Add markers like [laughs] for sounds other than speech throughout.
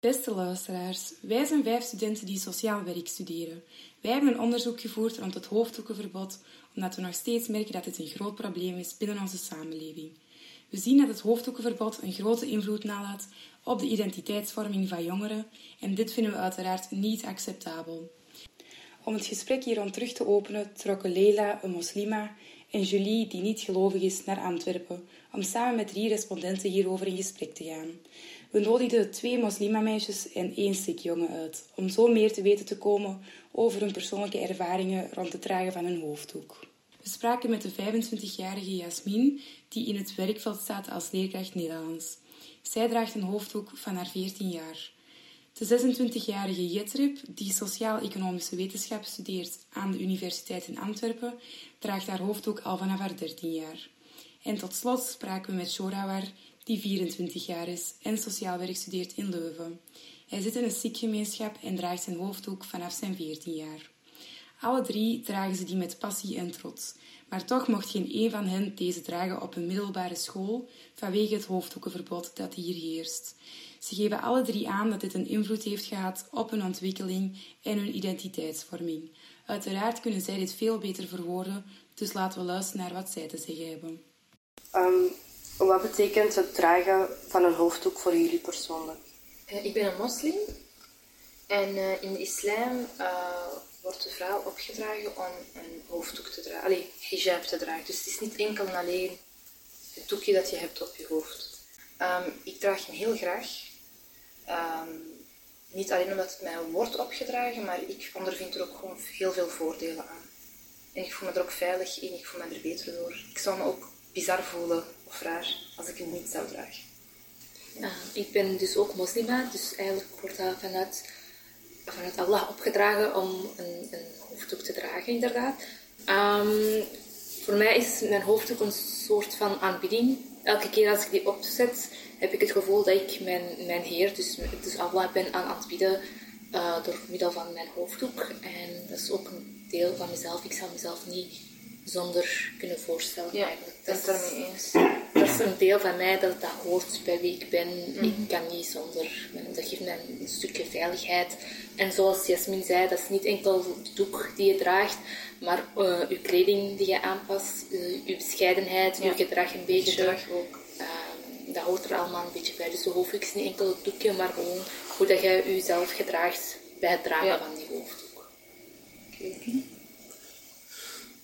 Beste luisteraars, wij zijn vijf studenten die sociaal werk studeren. Wij hebben een onderzoek gevoerd rond het hoofddoekenverbod, omdat we nog steeds merken dat dit een groot probleem is binnen onze samenleving. We zien dat het hoofddoekenverbod een grote invloed nalaat op de identiteitsvorming van jongeren en dit vinden we uiteraard niet acceptabel. Om het gesprek hier rond terug te openen trokken Leila, een moslima, en Julie, die niet gelovig is, naar Antwerpen om samen met drie respondenten hierover in gesprek te gaan. We nodigden twee moslimameisjes en één sikjongen uit, om zo meer te weten te komen over hun persoonlijke ervaringen rond het dragen van een hoofddoek. We spraken met de 25-jarige Jasmin, die in het werkveld staat als leerkracht Nederlands. Zij draagt een hoofddoek van haar 14 jaar. De 26-jarige Jetrip, die sociaal-economische wetenschap studeert aan de Universiteit in Antwerpen, draagt haar hoofddoek al vanaf haar 13 jaar. En tot slot spraken we met Shorawar, die 24 jaar is en sociaal werk studeert in Leuven. Hij zit in een ziekgemeenschap en draagt zijn hoofddoek vanaf zijn 14 jaar. Alle drie dragen ze die met passie en trots, maar toch mocht geen een van hen deze dragen op een middelbare school vanwege het hoofddoekenverbod dat hier heerst. Ze geven alle drie aan dat dit een invloed heeft gehad op hun ontwikkeling en hun identiteitsvorming. Uiteraard kunnen zij dit veel beter verwoorden, dus laten we luisteren naar wat zij te zeggen hebben. Um, wat betekent het dragen van een hoofddoek voor jullie persoonlijk? Uh, ik ben een moslim en uh, in de islam uh, wordt de vrouw opgedragen om een hoofddoek te dragen, allee, hijab te dragen. Dus het is niet enkel en alleen het doekje dat je hebt op je hoofd. Um, ik draag hem heel graag. Um, niet alleen omdat het mij wordt opgedragen, maar ik ondervind er ook gewoon heel veel voordelen aan. En ik voel me er ook veilig in, ik voel me er beter door. Ik zou me ook bizar voelen of als ik het niet zou dragen. Ik ben dus ook moslima, dus eigenlijk wordt dat vanuit, vanuit Allah opgedragen om een, een hoofddoek te dragen, inderdaad. Um, voor mij is mijn hoofddoek een soort van aanbidding. Elke keer als ik die opzet, heb ik het gevoel dat ik mijn, mijn Heer, dus, dus Allah, ben aan het bieden uh, door middel van mijn hoofddoek. En dat is ook een deel van mezelf. Ik zou mezelf niet zonder kunnen voorstellen. Ja, eigenlijk. dat is daarmee eens. Dat is een deel van mij dat, dat hoort bij wie ik ben. Mm -hmm. Ik kan niet zonder. Dat geeft mij een stukje veiligheid. En zoals Jasmin zei, dat is niet enkel de doek die je draagt, maar uh, je kleding die je aanpast, uh, je bescheidenheid, ja. je gedrag een beetje. Gedrag ook. Uh, dat hoort er allemaal een beetje bij. Dus de hoofddoek is niet enkel het doekje, maar gewoon hoe dat je jezelf gedraagt bij het dragen ja. van die hoofddoek. Okay.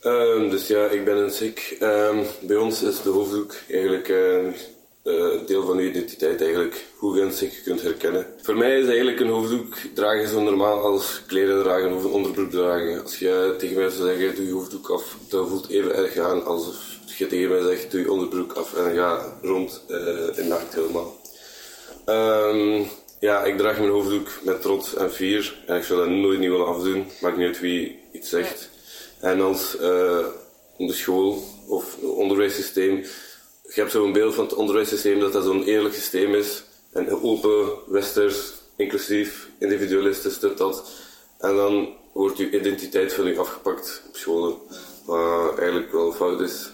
Um, dus ja, ik ben een Sikh. Um, bij ons is de hoofddoek eigenlijk een uh, deel van je identiteit, eigenlijk hoe je een Sikh kunt herkennen. Voor mij is eigenlijk een hoofddoek dragen zo normaal als kleren dragen of een onderbroek dragen. Als je tegen mij zou zeggen, doe je hoofddoek af, dat voelt even erg aan alsof je tegen mij zegt, doe je onderbroek af en ga rond uh, in nacht helemaal. Ja, ik draag mijn hoofddoek met trots en fier en ik zou dat nooit niet willen afdoen, maakt niet uit wie iets zegt. En als uh, de school of het onderwijssysteem, je hebt zo'n beeld van het onderwijssysteem dat dat zo'n eerlijk systeem is. En open, westers, inclusief, individualistisch, dit, dat. En dan wordt je identiteit van je afgepakt op scholen. Wat eigenlijk wel fout is.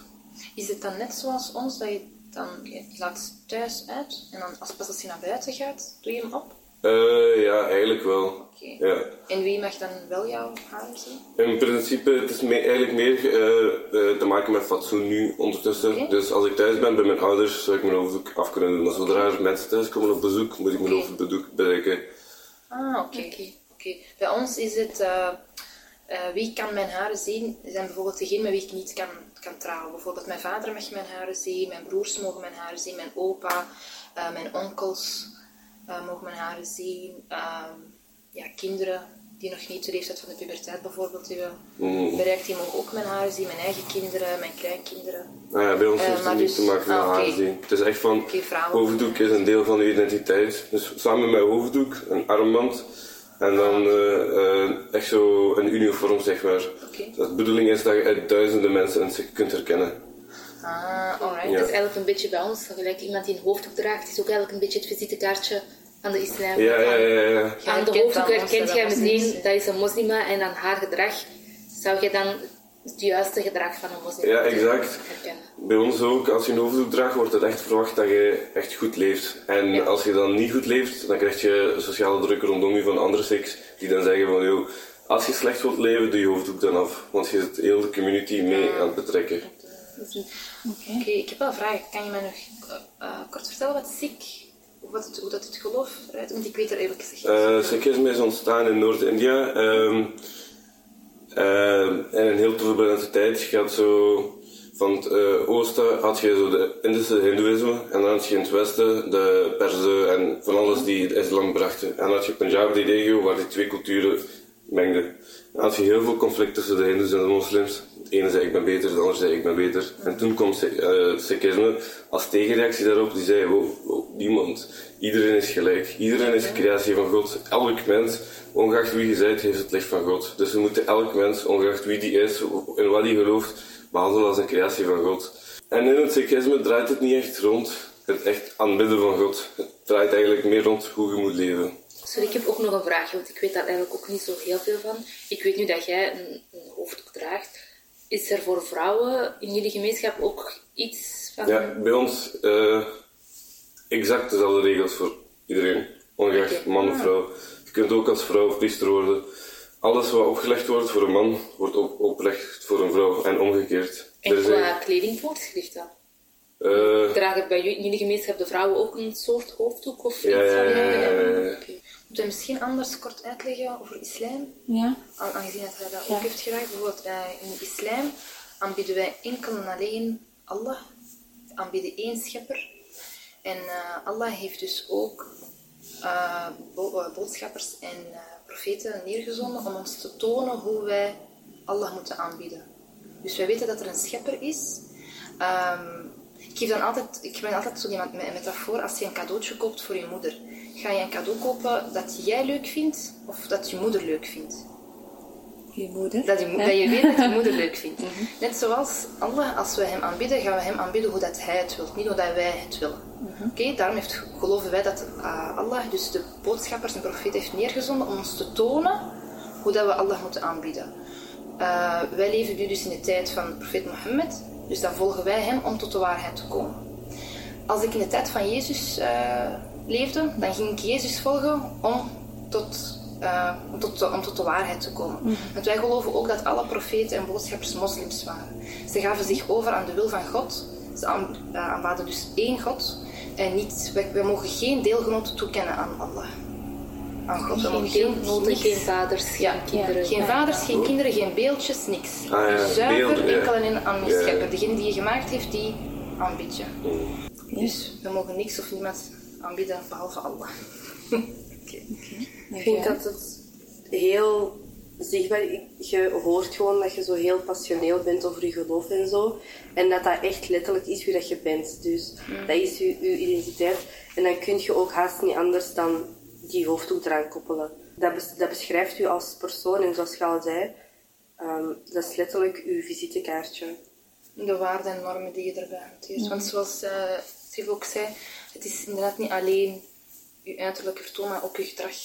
Is het dan net zoals ons, dat je dan je laat thuis uit en dan als pas als je naar buiten gaat, doe je hem op? Uh, ja, eigenlijk wel. Okay. Ja. En wie mag dan wel jouw haren zien? In principe, het is me eigenlijk meer uh, uh, te maken met fatsoen nu ondertussen. Okay. Dus als ik thuis ben bij mijn ouders, zou ik mijn hoofddoek af kunnen doen. Maar zodra er mensen thuis komen op bezoek, moet ik mijn Okay. hoofddoek bereiken. Ah, oké. Oké. Bij ons is het, uh, uh, wie kan mijn haren zien, zijn bijvoorbeeld degene met wie ik niet kan, kan trouwen. Bijvoorbeeld mijn vader mag mijn haren zien, mijn broers mogen mijn haren zien, mijn opa, uh, mijn onkels uh, mogen mijn haren zien. Uh, ja, kinderen die nog niet de leeftijd van de puberteit bijvoorbeeld hebben Mm. bereikt, die mogen ook mijn haren zien. Mijn eigen kinderen, mijn kleinkinderen. Nou ja, bij ons Eh, heeft het maar niet dus- te maken met ah, haar zien. Het is echt van, hoofddoek is een deel van je identiteit. Dus samen met hoofddoek, een armband. En dan eh, eh, echt zo een uniform, zeg maar. Dus de bedoeling is dat je uit duizenden mensen kunt herkennen. Ah, alright. Ja. Dat is eigenlijk een beetje bij ons, gelijk iemand die een hoofddoek draagt, is ook eigenlijk een beetje het visitekaartje van de islam. Ja, ja, ja, ja. Aan de hoofddoek herkent jij dat meteen dat is een moslima en aan haar gedrag zou je dan het juiste gedrag van een moslim Ja, exact. herkennen. Bij ons ook, als je een hoofddoek draagt, wordt het echt verwacht dat je echt goed leeft. En Ja. als je dan niet goed leeft, dan krijg je sociale druk rondom je van andere seks, die dan zeggen van, joh, als je slecht wilt leven, doe je hoofddoek dan af. Want je zit heel de community mee aan het betrekken. Oké, ik heb wel een vraag. Kan je mij nog eh, eh, kort vertellen wat Sikh, wat het, hoe dat het geloof eruit Want ik weet er eigenlijk gezegd Sikhisme is ontstaan in Noord-India. ehm, ehm, in een heel turbulente tijd. Je gaat zo van het eh, oosten had je zo de Indische hindoeïsme en dan had je in het westen de Perzen en van alles die de islam brachten. En dan had je Punjab, die regio, waar die twee culturen mengden. Dan had je heel veel conflict tussen de hindoes en de moslims. Ene zei ik ben beter, de ander zei ik ben beter. En toen kwam Sik- eh, Sikhisme als tegenreactie daarop, die zei wow, niemand. Iedereen is gelijk. Iedereen is een creatie van God. Elk mens, ongeacht wie je bent, heeft het licht van God. Dus we moeten elk mens, ongeacht wie die is, in wat hij gelooft, behandelen als een creatie van God. En in het Sikhisme draait het niet echt rond het echt aanbidden van God. Het draait eigenlijk meer rond hoe je moet leven. Sorry, ik heb ook nog een vraagje, want ik weet daar eigenlijk ook niet zo heel veel van. Ik weet nu dat jij een, een hoofddoek draagt. Is er voor vrouwen in jullie gemeenschap ook iets van... Ja, bij ons eh, exact dezelfde regels voor iedereen. Ongeacht man of vrouw. Je kunt ook als vrouw priester worden. Alles wat opgelegd wordt voor een man, wordt ook opgelegd voor een vrouw en omgekeerd. En Er qua eigenlijk- kledingvoorschriften? eh, Dragen bij jullie gemeenschap de vrouwen ook een soort hoofddoek of iets? Ja, ja, van- ja, ja, ja, ja. Moet je misschien anders kort uitleggen over islam? Ja. Aan- Aangezien dat hij dat ook heeft gedaan. Bijvoorbeeld eh, in de islam aanbieden wij enkel en alleen Allah. We aanbieden één schepper. En eh, Allah heeft dus ook eh, bo- boodschappers en profeten neergezonden om ons te tonen hoe wij Allah moeten aanbieden. Dus wij weten dat er een schepper is. Ehm, ik, geef dan altijd, ik ben altijd zo iemand met een metafoor. Als je een cadeautje koopt voor je moeder, ga je een cadeau kopen dat jij leuk vindt of dat je moeder leuk vindt? Je moeder. Dat je, dat je weet dat je moeder leuk vindt. [laughs] Net zoals Allah, als we hem aanbidden, gaan we hem aanbidden hoe dat hij het wil, niet hoe dat wij het willen. Oké, daarom heeft, geloven wij dat eh, Allah dus de boodschappers en profeten heeft neergezonden om ons te tonen hoe dat we Allah moeten aanbieden. Eh, wij leven nu dus in de tijd van profeet Mohammed, dus dan volgen wij hem om tot de waarheid te komen. Als ik in de tijd van Jezus eh, leefde, dan ging ik Jezus volgen om tot, eh, om, tot de, om tot de waarheid te komen. Want wij geloven ook dat alle profeten en boodschappers moslims waren. Ze gaven zich over aan de wil van God. Ze aan- eh, aanbaden dus één God. En niet, wij, wij mogen geen deelgenoten toekennen aan Allah. Aan God. Geen geen, niks- geen vaders, geen ja, kinderen. geen vaders, geen kinderen, geen beeldjes, niks. Ah ja, Zuiver beelden, enkel en aan je Ja, ja. schepper. Degene die je gemaakt heeft, die aanbid je. Dus we mogen niks of niemand aanbidden behalve Allah. Ik vind dat het heel zichtbaar Je hoort gewoon dat je zo heel passioneel bent over je geloof en zo. En dat dat echt letterlijk is wie dat je bent. Dus dat is je, je identiteit. En dan kun je ook haast niet anders dan die hoofddoek eraan koppelen. Dat, bes- dat beschrijft u als persoon. En zoals je al zei, ehm, dat is letterlijk uw visitekaartje. De waarden en normen die je erbij hanteert. Want zoals uh, Steve ook zei, het is inderdaad niet alleen je uiterlijke vertoon, maar ook je gedrag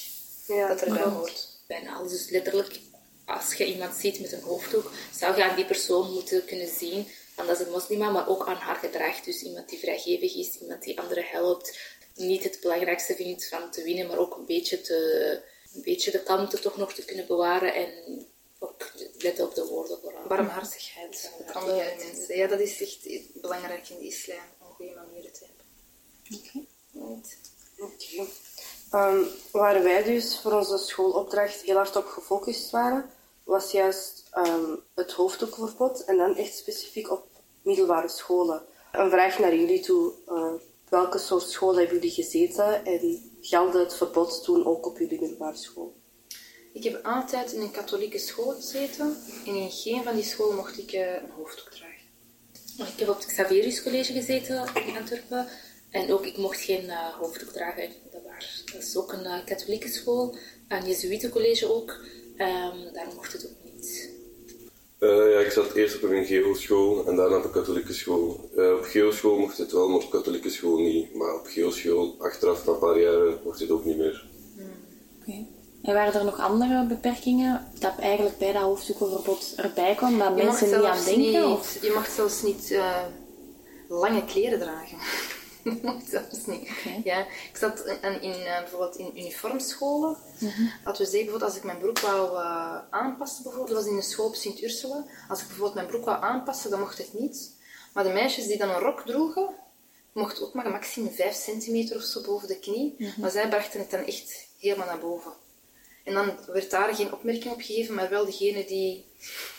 Ja, dat erbij klopt. hoort. Bijna alles. Dus letterlijk, als je iemand ziet met een hoofddoek, zou je aan die persoon moeten kunnen zien van dat is een moslima, maar ook aan haar gedrag. Dus iemand die vrijgevig is, iemand die anderen helpt, niet het belangrijkste vindt van te winnen, maar ook een beetje, te, een beetje de kalmte toch nog te kunnen bewaren en ook letten op de woorden vooral. Barmhartigheid mensen. Ja, dat is echt belangrijk in de islam, om goede manieren te Oké. Ehm, waar wij dus voor onze schoolopdracht heel hard op gefocust waren, was juist ehm, het hoofddoekverbod en dan echt specifiek op middelbare scholen. Een vraag naar jullie toe. eh, welke soort school hebben jullie gezeten en geldde het verbod toen ook op jullie middelbare school? Ik heb altijd in een katholieke school gezeten en in geen van die scholen mocht ik eh, een hoofddoek dragen. Ik heb op het Xaverius College gezeten in Antwerpen. En ook, ik mocht geen eh, hoofddoek dragen. Dat, was, dat is ook een eh, katholieke school. Een Jezuïetencollege ook. Ehm, daar mocht het ook niet. Eh, ja, ik zat eerst op een geoschool en daarna op een katholieke school. Eh, op geoschool mocht het wel, maar op katholieke school niet. Maar op geoschool, achteraf na een paar jaren, mocht het ook niet meer. Oké. En waren er nog andere beperkingen dat eigenlijk bij dat hoofddoekenverbod erbij kwam, dat Je mensen niet aan denken? niet- Of? Je mag zelfs niet eh, lange kleren dragen. [laughs] Zelfs niet. Ja, ik zat in, in, eh, bijvoorbeeld in uniformscholen. Laten we zeggen, bijvoorbeeld als ik mijn broek wou eh, aanpassen, bijvoorbeeld, dat was in een school op Sint Ursula. Als ik bijvoorbeeld mijn broek wou aanpassen, dan mocht het niet. Maar de meisjes die dan een rok droegen, mochten ook maar maximum 5 centimeter of zo boven de knie. Mhm. Maar zij brachten het dan echt helemaal naar boven. En dan werd daar geen opmerking op gegeven, maar wel degene die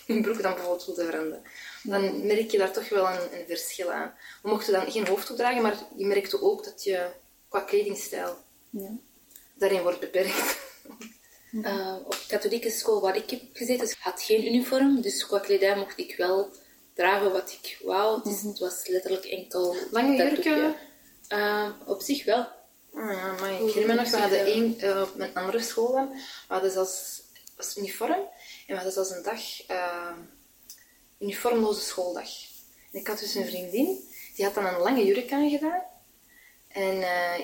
hun broek dan bijvoorbeeld wilde veranderen. Dan merk je daar toch wel een, een verschil aan. We mochten dan geen hoofddoek dragen, maar je merkte ook dat je qua kledingstijl Ja. daarin wordt beperkt. Eh, op de katholieke school waar ik heb gezeten, had geen uniform. Dus qua kledij mocht ik wel dragen wat ik wou. Dus het was letterlijk enkel... Lange jurken? Eh, op zich wel. Ah, ja, maar ik herinner me nog, we hadden één, eh, op mijn andere school dan, we hadden zelfs als uniform en we hadden zelfs een dag eh, uniformloze schooldag. En ik had dus een vriendin, die had dan een lange jurk aangedaan. En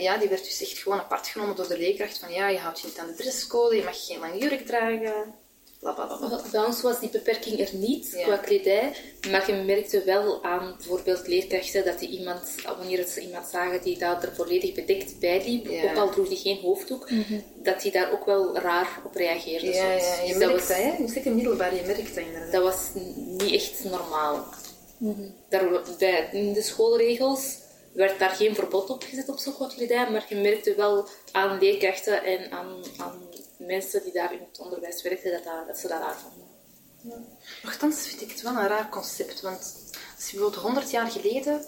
ja, die werd dus echt gewoon apart genomen door de leerkracht van ja, je houdt je niet aan de dresscode, je mag geen lange jurk dragen, Bij ons was die beperking er niet Ja. qua kledij, maar je merkte wel aan bijvoorbeeld leerkrachten dat die iemand, wanneer ze iemand zagen die daar er volledig bedekt bij liep, Ja. ook al droeg die geen hoofddoek, dat die daar ook wel raar op reageerde. Ja, soms. ja, je Dus merkt was, dat, hè? Je middelbaar, merkt dat inderdaad. dat was niet echt normaal. Daar, bij, in de schoolregels werd daar geen verbod op gezet op zo'n kledij, maar je merkte wel aan leerkrachten en aan, aan mensen die daar in het onderwijs werkten dat, dat, dat ze dat raar vonden. Nochtans vind ik het wel een raar concept, want als je bijvoorbeeld 100 jaar geleden,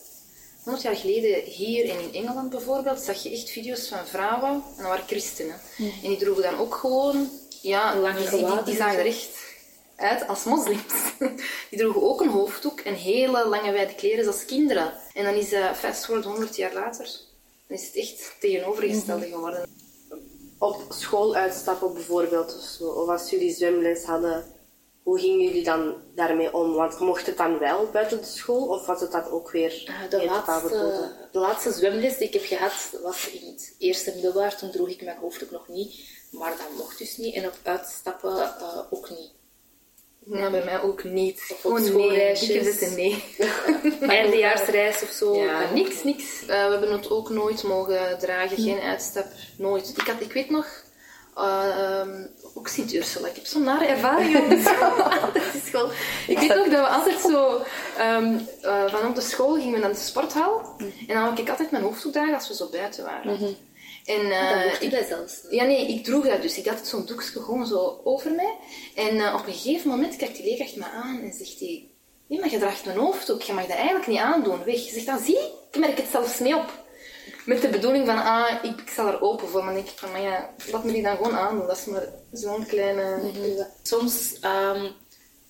100 jaar geleden hier en in Engeland bijvoorbeeld, zag je echt video's van vrouwen, en dat waren christenen. En die droegen dan ook gewoon, ja, Lange die, die, die, zagen er echt uit als moslims. [laughs] Die droegen ook een hoofddoek en hele lange wijde kleren zoals kinderen. En dan is uh, fast forward 100 jaar later, dan is het echt tegenovergestelde geworden. Op school uitstappen bijvoorbeeld of zo. Of als jullie zwemles hadden, hoe gingen jullie dan daarmee om? Want mocht het dan wel buiten de school of was het dan ook weer Ah, de, laatste, de laatste zwemles die ik heb gehad was in het eerste middelbaar. Toen droeg ik mijn hoofddoek nog niet, maar dat mocht dus niet. En op uitstappen eh, ook niet. Ja, bij mij ook niet. Of op nee. schoolreisjes. Dikke vette [laughs] nee. [laughs] Eindejaarsreis of zo. Ja, niks, niks. Eh, we hebben het ook nooit mogen dragen, geen uitstap, nooit. Ik, had, ik weet nog, ehm, ook Sint Ursula, ik heb zo'n nare ervaring op de school. [laughs] Dat is gewoon- Ik weet nog dat we altijd zo, eh, van op de school gingen we naar de sporthal en dan wou ik altijd mijn hoofddoek dragen als we zo buiten waren. En, dat ik- dat zelfs ja, nee, ik droeg dat dus. Ik had zo'n doekje gewoon zo over mij. En eh, op een gegeven moment kijkt die leerkracht me aan en zegt hij... Nee, maar je draagt een hoofddoek. Je mag dat eigenlijk niet aandoen. Weg. Je zegt dan, zie, ik merk het zelfs niet op. Met de bedoeling van, ah, ik, ik sta er open voor. Maar denk ik van, maar ja, laat me die dan gewoon aandoen. Dat is maar zo'n kleine... Soms ehm,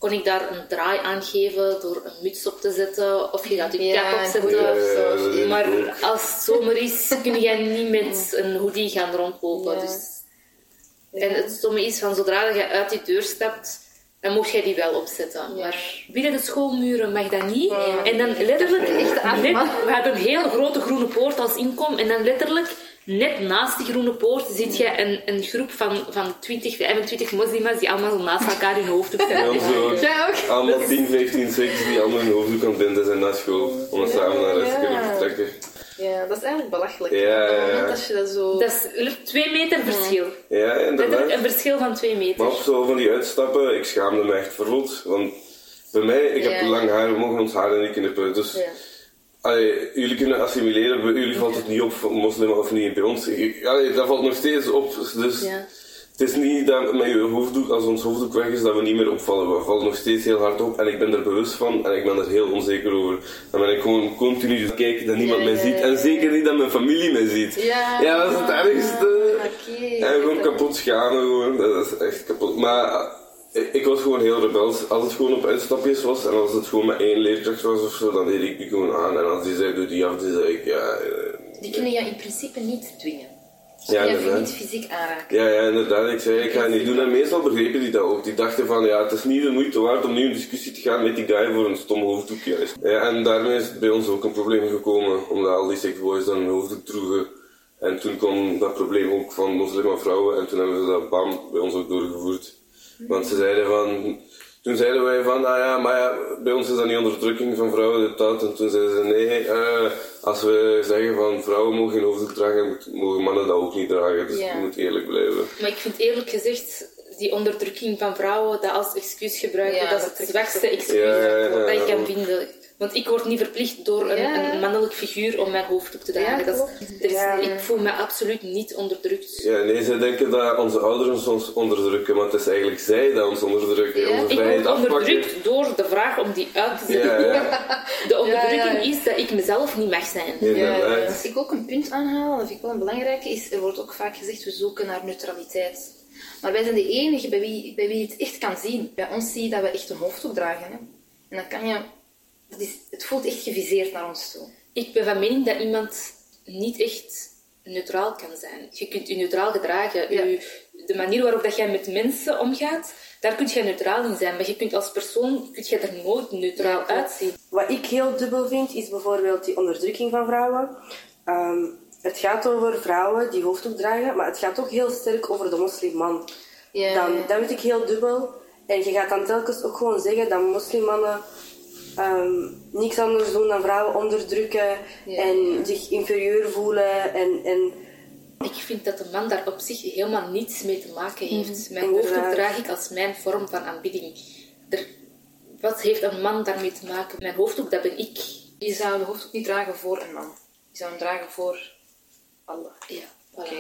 kon ik daar een draai aan geven door een muts op te zetten of je gaat je Ja, cap een opzetten. Ja, is maar ook. als het zomer is, kun jij niet met een hoodie gaan rondlopen. Ja. Dus. En het stomme is van zodra je uit die deur stapt, dan mocht jij die wel opzetten. Maar binnen de schoolmuren mag dat niet. En dan letterlijk, Echt we hebben een hele grote groene poort als inkom. En dan letterlijk, net naast die groene poort, zit je een, een groep van, van 20, 25 moslims die allemaal naast elkaar hun hoofddoek En zetten. dan zo Ja, ook. allemaal 10, 15, 6 die allemaal hun hoofddoek aan het binden zijn naar school. Om dan samen naar huis te kunnen Ja. vertrekken. Ja, dat is eigenlijk belachelijk. Ja, ja, als je dat zo... Dat is twee meter verschil. Ja, inderdaad. een verschil van twee meter. Maar op zo van die uitstappen, ik schaamde me echt verrot. Want bij mij, ik heb lang haar, we mogen ons haar niet knippen. Dus Ja. Allee, jullie kunnen assimileren, bij jullie valt het niet op, moslim of niet. Bij ons, allee, dat valt nog steeds op. Dus Ja. het is niet dat met je hoofddoek, als ons hoofddoek weg is, dat we niet meer opvallen. We vallen nog steeds heel hard op en ik ben er bewust van en ik ben er heel onzeker over. Dan ben ik gewoon continu kijken dat niemand Ja, mij ziet. ja, En zeker niet dat mijn familie mij ziet. Ja. ja dat is het ergste. Oké. En gewoon kapot schamen, gewoon. Dat is echt kapot. Maar ik, ik was gewoon heel rebels. Als het gewoon op uitstapjes was en als het gewoon met één leerkracht was of zo, dan deed ik die gewoon aan. En als die zei, doe die af, dan zei ik, ja... eh, Die kunnen je in principe niet dwingen. Ja, Ja, je inderdaad. niet fysiek aanraken. Ja, ja, inderdaad. Ik zei, ik ga het niet doen. En meestal begrepen die dat ook. Die dachten van, ja, het is niet de moeite waard om nu in discussie te gaan met die guy voor een stom hoofddoek juist. Ja, en daarmee is het bij ons ook een probleem gekomen. Omdat al die sick boys dan een hoofddoek droegen. En toen kwam dat probleem ook van moslimvrouwen en toen hebben ze dat bam bij ons ook doorgevoerd. Want ze zeiden van, toen zeiden wij van, ah ja, maar ja, bij ons is dat niet onderdrukking van vrouwen, dit, dat. En toen zeiden ze, nee, uh, als we zeggen van vrouwen mogen geen hoofddoek dragen, mogen mannen dat ook niet dragen. Dus Ja. moet eerlijk blijven. Maar ik vind eerlijk gezegd die onderdrukking van vrouwen, dat als excuus gebruiken, Ja, dat is het zwakste excuus Ja, ja, ja, dat ja. kan vinden. Want ik word niet verplicht door een, Ja. een mannelijk figuur om mijn hoofddoek te dragen. Ja, dat is, Ja. Ik voel me absoluut niet onderdrukt. Ja, nee, zij denken dat onze ouders ons onderdrukken, maar het is eigenlijk zij dat ons onderdrukken. Ja, onze Ik word afpakken. onderdrukt door de vraag om die uit te zetten. Ja, ja. [laughs] De onderdrukking Ja, ja, ja. is dat ik mezelf niet mag zijn. Als ik ook een punt aanhaal, dat vind ik wel een belangrijke, is er wordt ook vaak gezegd we zoeken naar neutraliteit. Maar wij zijn de enige bij wie, bij wie het echt kan zien. Bij ons zie je dat we echt een hoofddoek dragen. Hè. En dan kan je... Dat is, het voelt echt geviseerd naar ons toe. Ik ben van mening dat iemand niet echt neutraal kan zijn. Je kunt je neutraal gedragen. Ja. Je- de manier waarop dat jij met mensen omgaat, daar kun je neutraal in zijn. Maar je kunt als persoon kun je er nooit neutraal uitzien. Wat ik heel dubbel vind, is bijvoorbeeld die onderdrukking van vrouwen. Ehm, het gaat over vrouwen die hoofddoek dragen, maar het gaat ook heel sterk over de moslimman. Ja, Dan, ja. dat vind ik heel dubbel. En je gaat dan telkens ook gewoon zeggen dat moslimmannen ehm, niks anders doen dan vrouwen onderdrukken Ja. en zich inferieur voelen. En, en Ik vind dat de man daar op zich helemaal niets mee te maken heeft. Mijn Inderdaad. hoofddoek draag ik als mijn vorm van aanbidding. Er, wat heeft een man daarmee te maken? Mijn hoofddoek, dat ben ik. Je zou de hoofddoek niet dragen voor een man. Je zou hem dragen voor Allah. Ja, Oké.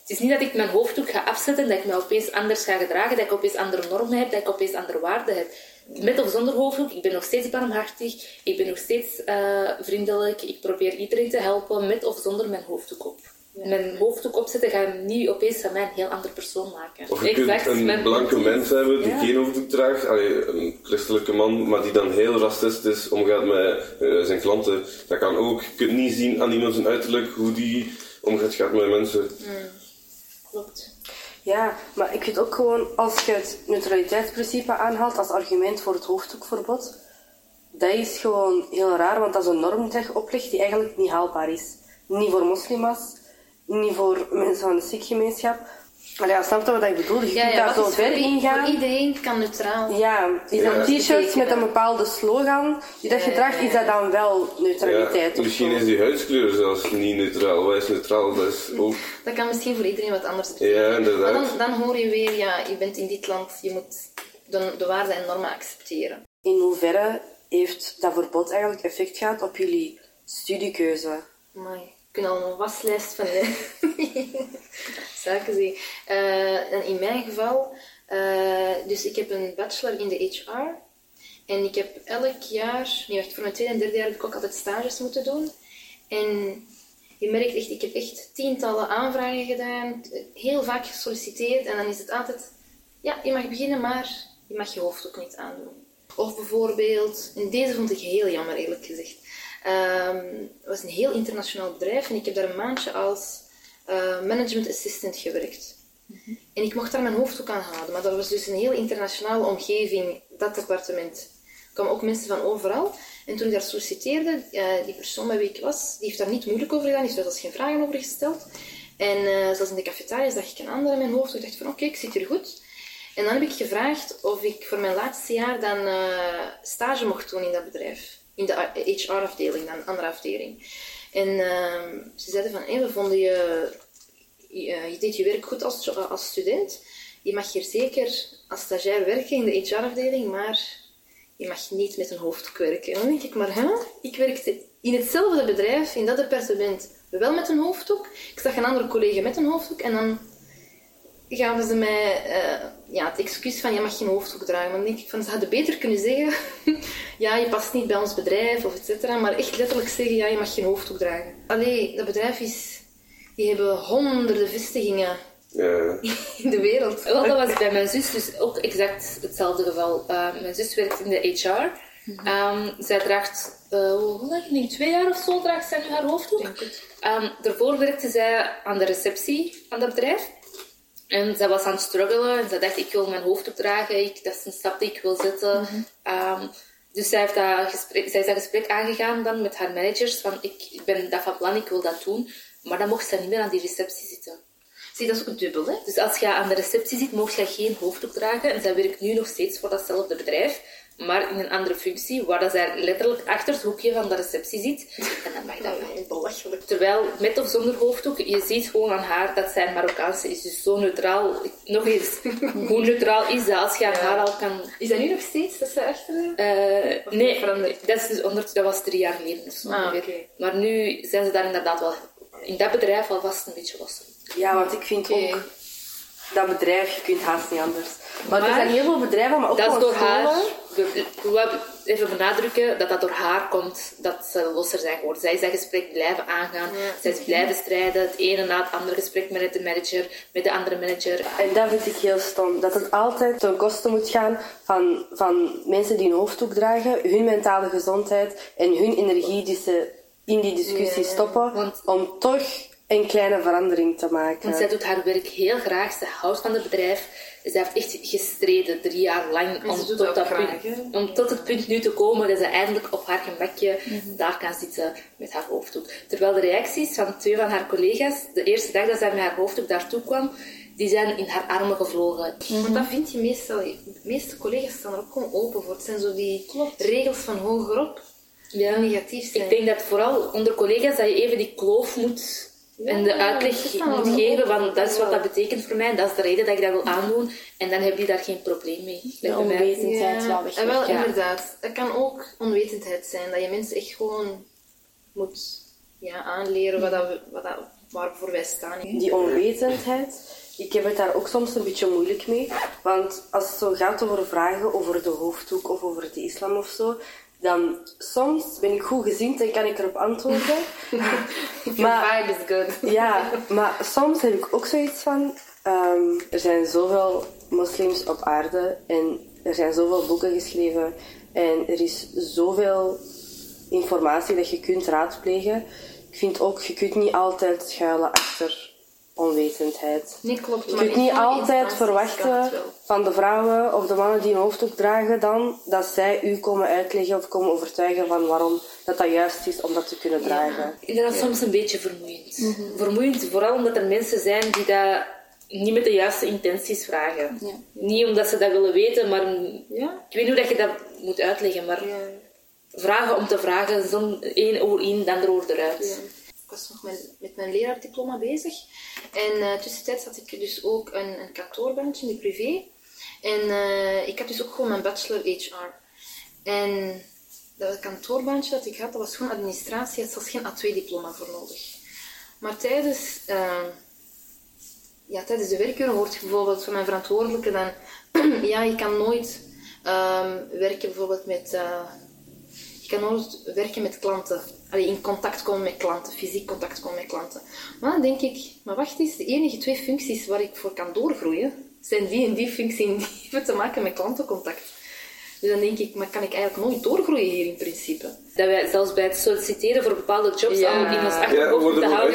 Het is niet dat ik mijn hoofddoek ga afzetten, dat ik me opeens anders ga gedragen, dat ik opeens andere normen heb, dat ik opeens andere waarden heb. Met of zonder hoofddoek, ik ben nog steeds barmhartig, ik ben nog steeds eh, vriendelijk, ik probeer iedereen te helpen, met of zonder mijn hoofddoek op. Mijn hoofddoek opzetten gaat niet opeens van mij een heel andere persoon maken. Of je kunt een mijn- blanke mens hebben die Ja. geen hoofddoek draagt, allee, een christelijke man, maar die dan heel racistisch omgaat met eh, zijn klanten. Dat kan ook. Je kunt niet zien aan iemand zijn uiterlijk hoe die omgaat gaat met mensen. Klopt. ja, maar ik vind ook gewoon, als je het neutraliteitsprincipe aanhaalt als argument voor het hoofddoekverbod, dat is gewoon heel raar, want dat is een norm die je oplegt die eigenlijk niet haalbaar is. Niet voor moslims, niet voor mensen van de Sikh-gemeenschap. Maar ja, snap je wat ik bedoel? Je kunt daar zo ver voor, in Voor gaan. iedereen kan neutraal. Ja, is Ja. dat t-shirts met een bepaalde slogan die dat je draagt, is dat dan wel neutraliteit Ja, misschien zo? is die huidskleur zelfs niet neutraal. Wat is neutraal? Dat is [laughs] ook... Dat kan misschien voor iedereen wat anders betekenen. Ja, Maar inderdaad. dan, dan hoor je weer, ja, je bent in dit land, je moet de, de waarden en normen accepteren. In hoeverre heeft dat verbod eigenlijk effect gehad op jullie studiekeuze? Maar ik kan al een waslijst van [laughs] zaken zien. Eh, en in mijn geval, eh, dus ik heb een bachelor in de HR. En ik heb elk jaar, nee voor mijn tweede en derde jaar heb ik ook altijd stages moeten doen. En je merkt echt, ik heb echt tientallen aanvragen gedaan, heel vaak gesolliciteerd. En dan is het altijd, ja, je mag beginnen, maar je mag je hoofddoek niet aandoen. Of bijvoorbeeld, en deze vond ik heel jammer eerlijk gezegd. Ehm, het was een heel internationaal bedrijf en ik heb daar een maandje als eh, management assistant gewerkt. En ik mocht daar mijn hoofddoek aan houden, maar dat was dus een heel internationale omgeving, dat departement. Er kwamen ook mensen van overal. En toen ik daar solliciteerde, eh, die persoon bij wie ik was, die heeft daar niet moeilijk over gedaan, die heeft daar zelfs geen vragen over gesteld. En eh, zelfs in de cafetaria zag ik een ander in mijn hoofd. Ik dacht van, oké, ik zit hier goed. En dan heb ik gevraagd of ik voor mijn laatste jaar dan stage mocht doen in dat bedrijf. In de HR-afdeling, dan een andere afdeling. En ehm, ze zeiden van, we vonden je, je, je deed je werk goed als, als student. Je mag hier zeker als stagiair werken in de HR-afdeling, maar je mag niet met een hoofddoek werken. En dan denk ik, maar hè? Ik werkte in hetzelfde bedrijf, in dat departement, wel met een hoofddoek. Ik zag een andere collega met een hoofddoek en dan gaven ze mij eh, ja, het excuus van je mag geen hoofddoek dragen. Maar dan denk ik van, ze hadden beter kunnen zeggen, [laughs] ja, je past niet bij ons bedrijf of et cetera, maar echt letterlijk zeggen, ja, je mag geen hoofddoek dragen. Allee, dat bedrijf is, die hebben honderden vestigingen Ja. [laughs] in de wereld. Wel, dat was bij mijn zus dus ook exact hetzelfde geval. Uh, mijn zus werkt in de HR. Um, zij draagt, uh, hoe lang? Ik denk twee jaar of zo draagt zij nu haar hoofddoek. Um, daarvoor werkte zij aan de receptie van dat bedrijf. En zij was aan het struggelen en zij dacht, ik wil mijn hoofddoek dragen. Ik, dat is een stap die ik wil zetten. Um, dus zij, heeft dat gesprek, zij is dat gesprek aangegaan dan met haar managers. Van, ik, ik ben dat van plan, ik wil dat doen. Maar dan mocht ze niet meer aan die receptie zitten. Zie, dat is ook dubbel, hè? Dus als je aan de receptie zit, mocht je geen hoofddoek dragen. En zij werkt nu nog steeds voor datzelfde bedrijf, maar in een andere functie, waar dat zij letterlijk achter het hoekje van de receptie zit. [laughs] En dan mag dat wel. Belachelijk. Terwijl, met of zonder hoofddoek, je ziet gewoon aan haar dat zij Marokkaanse is. Dus zo neutraal. Nog eens, [laughs] hoe neutraal is dat als je aan haar al kan... Is dat nu nog steeds, dat ze achter... Eh, Of nee, dat, is dus onder, dat was drie jaar geleden of zo Ah. Maar nu zijn ze daar inderdaad wel... In dat bedrijf alvast een beetje losser. Ja, want ik vind ook dat bedrijf, je kunt haast niet anders. Maar, er zijn heel veel bedrijven, maar ook Dat is door haar... scholen. We, we even benadrukken dat dat door haar komt dat ze losser zijn geworden. Zij is dat gesprek blijven aangaan. Zij is blijven strijden. Het ene na het andere gesprek met de manager, met de andere manager. En dat vind ik heel stom. Dat het altijd ten koste moet gaan van, van mensen die een hoofddoek dragen, hun mentale gezondheid en hun energie die ze in die discussie stoppen, want- om toch een kleine verandering te maken. Want zij doet haar werk heel graag. Ze houdt van het bedrijf. Zij heeft echt gestreden drie jaar lang om ze tot, dat graag, punt, om tot het punt nu te komen dat ze eindelijk op haar gemakje daar kan zitten met haar hoofddoek. Terwijl de reacties van twee van haar collega's, de eerste dag dat zij met haar hoofddoek daartoe kwam, die zijn in haar armen gevlogen. Want dat vind je meestal... De meeste collega's staan er ook gewoon open voor. Het zijn zo die regels van hogerop Ja. die negatief zijn. Ik denk dat vooral onder collega's dat je even die kloof moet en de dat uitleg moet geven, want dat is wat dat betekent voor mij en dat is de reden dat ik dat wil aandoen. En dan heb je daar geen probleem mee. De onwetendheid wel weg. En wel, Ja. inderdaad. Het kan ook onwetendheid zijn. Dat je mensen echt gewoon moet ja, aanleren wat dat wat dat, waarvoor wij staan. Die onwetendheid, ik heb het daar ook soms een beetje moeilijk mee. Want als het zo gaat over vragen over de hoofddoek of over de islam of zo, dan soms ben ik goed gezind en kan ik erop antwoorden. [laughs] maar, vibe is good. [laughs] ja, maar soms heb ik ook zoiets van, ehm, er zijn zoveel moslims op aarde en er zijn zoveel boeken geschreven en er is zoveel informatie dat je kunt raadplegen. Ik vind ook, je kunt niet altijd schuilen achter onwetendheid. Nee, klopt. Je kunt niet altijd verwachten van de vrouwen of de mannen die een hoofddoek dragen dan dat zij u komen uitleggen of komen overtuigen van waarom dat dat juist is om dat te kunnen dragen. Inderdaad, soms een beetje vermoeiend. Vermoeiend, vooral omdat er mensen zijn die dat niet met de juiste intenties vragen. Ja. Niet omdat ze dat willen weten, maar Ja? ik weet niet hoe dat je dat moet uitleggen, maar Ja. vragen om te vragen, zo'n één oor in, dan oor eruit. Was nog met, met mijn leraardiploma bezig. En eh tussentijds had ik dus ook een, een kantoorbaantje in de privé. En eh, ik had dus ook gewoon mijn bachelor HR. En dat kantoorbaantje dat ik had, dat was gewoon administratie. Er was geen A2-diploma voor nodig. Maar tijdens, eh, ja, tijdens de werkuren hoort je bijvoorbeeld van mijn verantwoordelijke dan... [clears throat] ja, je kan nooit ehm, werken bijvoorbeeld met... je kan nooit werken met klanten. Allee, in contact komen met klanten, fysiek contact komen met klanten. Maar dan denk ik, maar wacht eens, de enige twee functies waar ik voor kan doorgroeien, zijn die en die functie en die [laughs] hebben te maken met klantencontact. Dus dan denk ik, maar kan ik eigenlijk nooit doorgroeien hier in principe? Dat wij zelfs bij het solliciteren voor bepaalde jobs Ja. allemaal in ons Ja, achterhoofd worden moeten houden.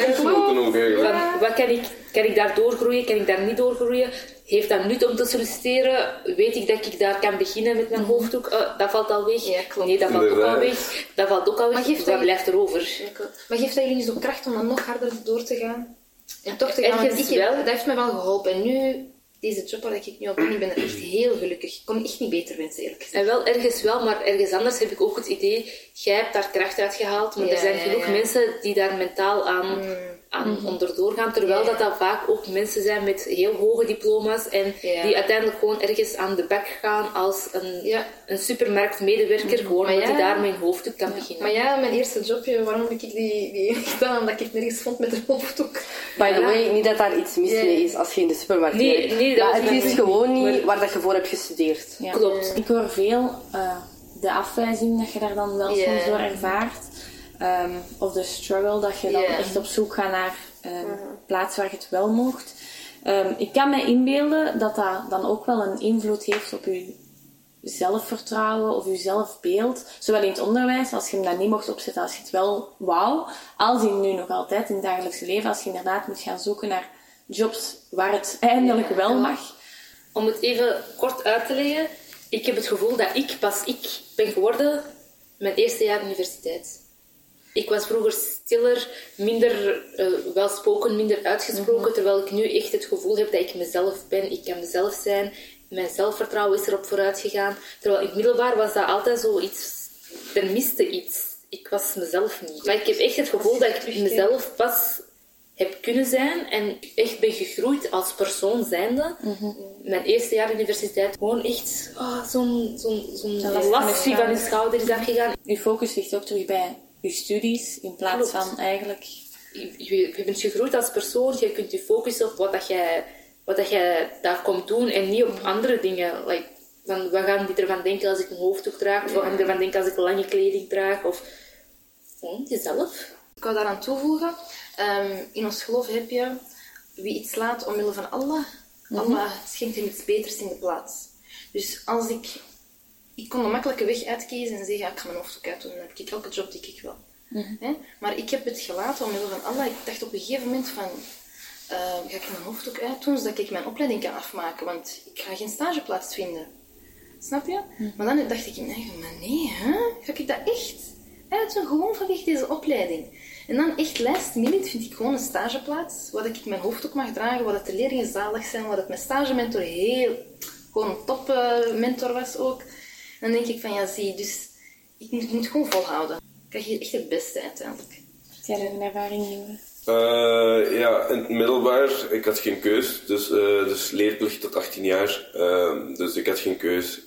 ook eigenlijk. Van, wat kan ik, kan ik daar doorgroeien, kan ik daar niet doorgroeien? Heeft dat nut om te solliciteren? Weet ik dat ik daar kan beginnen met mijn hoofddoek? Oh, dat valt al weg. Ja, klopt. Nee, dat valt ook al weg. Dat valt ook al weg. Maar dat- blijft er over? Maar geeft dat jullie niet zo kracht om dan nog harder door te gaan? En toch te gaan? Ik heb- wel. Dat heeft me wel geholpen. En nu, deze job waar ik nu op ben, ik ben er echt heel gelukkig. Ik kon echt niet beter wensen, eerlijk gezegd. En wel ergens wel, maar ergens anders heb ik ook het idee, jij hebt daar kracht uit gehaald, maar Ja, er zijn ja, genoeg ja. mensen die daar mentaal aan, aan onderdoor gaan, terwijl dat, dat vaak ook mensen zijn met heel hoge diploma's en die uiteindelijk gewoon ergens aan de bak gaan als een, Ja. een supermarktmedewerker, gewoon Maar omdat ja. hij daarmee een hoofddoek kan beginnen. Maar ja, mijn eerste jobje, waarom heb ik die, die [laughs] gedaan? Omdat ik het nergens vond met een hoofddoek. By the way, niet dat daar iets mis mee is als je in de supermarkt Nee, werkt. nee, dat maar het niet- is gewoon niet waar dat je voor hebt gestudeerd. Ja. Klopt. Ik hoor veel eh, de afwijzing dat je daar dan wel soms door ervaart. Ehm, of de struggle dat je dan echt op zoek gaat naar een plaats waar je het wel mocht. Ehm, ik kan me inbeelden dat dat dan ook wel een invloed heeft op je zelfvertrouwen of je zelfbeeld. Zowel in het onderwijs, als je hem dan niet mocht opzetten als je het wel wou, als in nu nog altijd in het dagelijkse leven, als je inderdaad moet gaan zoeken naar jobs waar het [laughs] eindelijk wel mag. Om het even kort uit te leggen, ik heb het gevoel dat ik pas ik ben geworden mijn eerste jaar universiteit. Ik was vroeger stiller, minder uh, welspoken, minder uitgesproken, mhm. terwijl ik nu echt het gevoel heb dat ik mezelf ben. Ik kan mezelf zijn. Mijn zelfvertrouwen is erop vooruit gegaan. Terwijl in het middelbaar was dat altijd zoiets... Er miste iets. Ik was mezelf niet. Maar ik heb echt het gevoel dat ik mezelf pas heb kunnen zijn en echt ben gegroeid als persoon zijnde. Mm Mijn eerste jaar universiteit gewoon echt oh, zo'n zo'n zo'n last van je schouder is afgegaan. Je focus ligt ook terug bij je studies in plaats van eigenlijk... Je, je, je, bent gegroeid als persoon, je kunt je focussen op wat, dat jij, wat dat jij daar komt doen en niet op andere dingen. Like, van, wat gaan die ervan denken als ik een hoofddoek draag? Of wat gaan die ervan denken als ik lange kleding draag? Of gewoon jezelf. Ik kan daaraan toevoegen, um, in ons geloof heb je wie iets laat omwille van Allah, mhm. Allah schenkt hem iets beters in de plaats. Dus als ik ik kon een makkelijke weg uitkiezen en zeggen, ik ga mijn hoofddoek uitdoen, dan heb ik elke job die ik wil. Mm Maar ik heb het gelaten omwille van Allah. Ik dacht op een gegeven moment van, uh, ga ik mijn hoofddoek uitdoen, zodat ik mijn opleiding kan afmaken, want ik ga geen stageplaats vinden. Snap je? Mhm. Maar dan dacht ik in eigen, maar nee, hè? ga ik dat echt uitdoen, gewoon vanwege deze opleiding? En dan echt last minute vind ik gewoon een stageplaats, waar ik mijn hoofddoek mag dragen, waar de leerlingen zalig zijn, waar het mijn stagementor heel, gewoon een top mentor was ook dan denk ik van ja, zie, dus ik moet, moet gewoon volhouden. Ik krijg hier echt het beste uiteindelijk. Heb jij een ervaring, Nieuwe? Uh, ja, in het middelbaar, ik had geen keus. Dus, uh, dus leerplicht tot 18 jaar. Uh, dus ik had geen keus.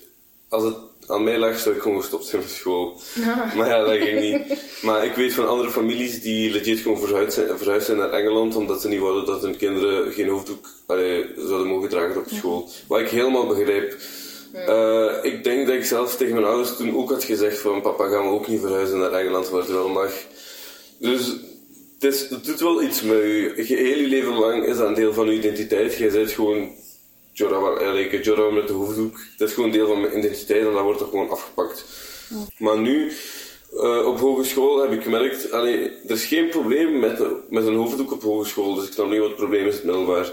Als het aan mij lag, zou ik gewoon gestopt zijn met school. [laughs] Maar ja, dat ging niet. Maar ik weet van andere families die legit gewoon verhuisd zijn, verhuisd zijn naar Engeland, omdat ze niet wilden dat hun kinderen geen hoofddoek allee, zouden mogen dragen op school. Wat ik helemaal begrijp. Uh, ik denk dat ik zelf tegen mijn ouders toen ook had gezegd van papa gaan we ook niet verhuizen naar Engeland waar het wel mag. Dus het, het doet wel iets met je. Heel je leven lang is dat een deel van je identiteit. Jij bent gewoon Jorah, met de hoofddoek. Dat is gewoon deel van mijn identiteit en dat wordt er gewoon afgepakt. Maar nu, uh, op hogeschool heb ik gemerkt, allee, er is geen probleem met, met een hoofddoek op hogeschool. Dus ik snap niet wat het probleem is het middelbaar.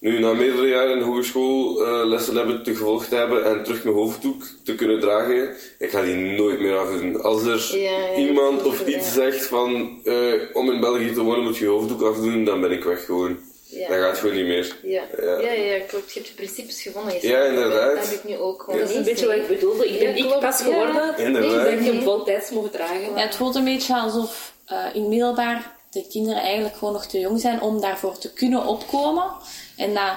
Nu, na meerdere jaren in de hogeschool uh, lessen hebben te gevolgd te hebben en terug mijn hoofddoek te kunnen dragen, ik ga die nooit meer afdoen. Als er iemand of iets zegt van uh, om in België te wonen moet je je hoofddoek afdoen, dan ben ik weg gewoon. Dat gaat gewoon niet meer. Ja, ja. ja, ja klopt. Je hebt je principes gevonden. Je ja, inderdaad. Dat heb ik nu ook gewoon. Dat is een beetje wat ik bedoelde. Ik ben ik pas geworden. Inderdaad. Ik denk je hem voltijds mogen dragen. Ja, het voelt een beetje alsof uh, in middelbaar de kinderen eigenlijk gewoon nog te jong zijn om daarvoor te kunnen opkomen. En dat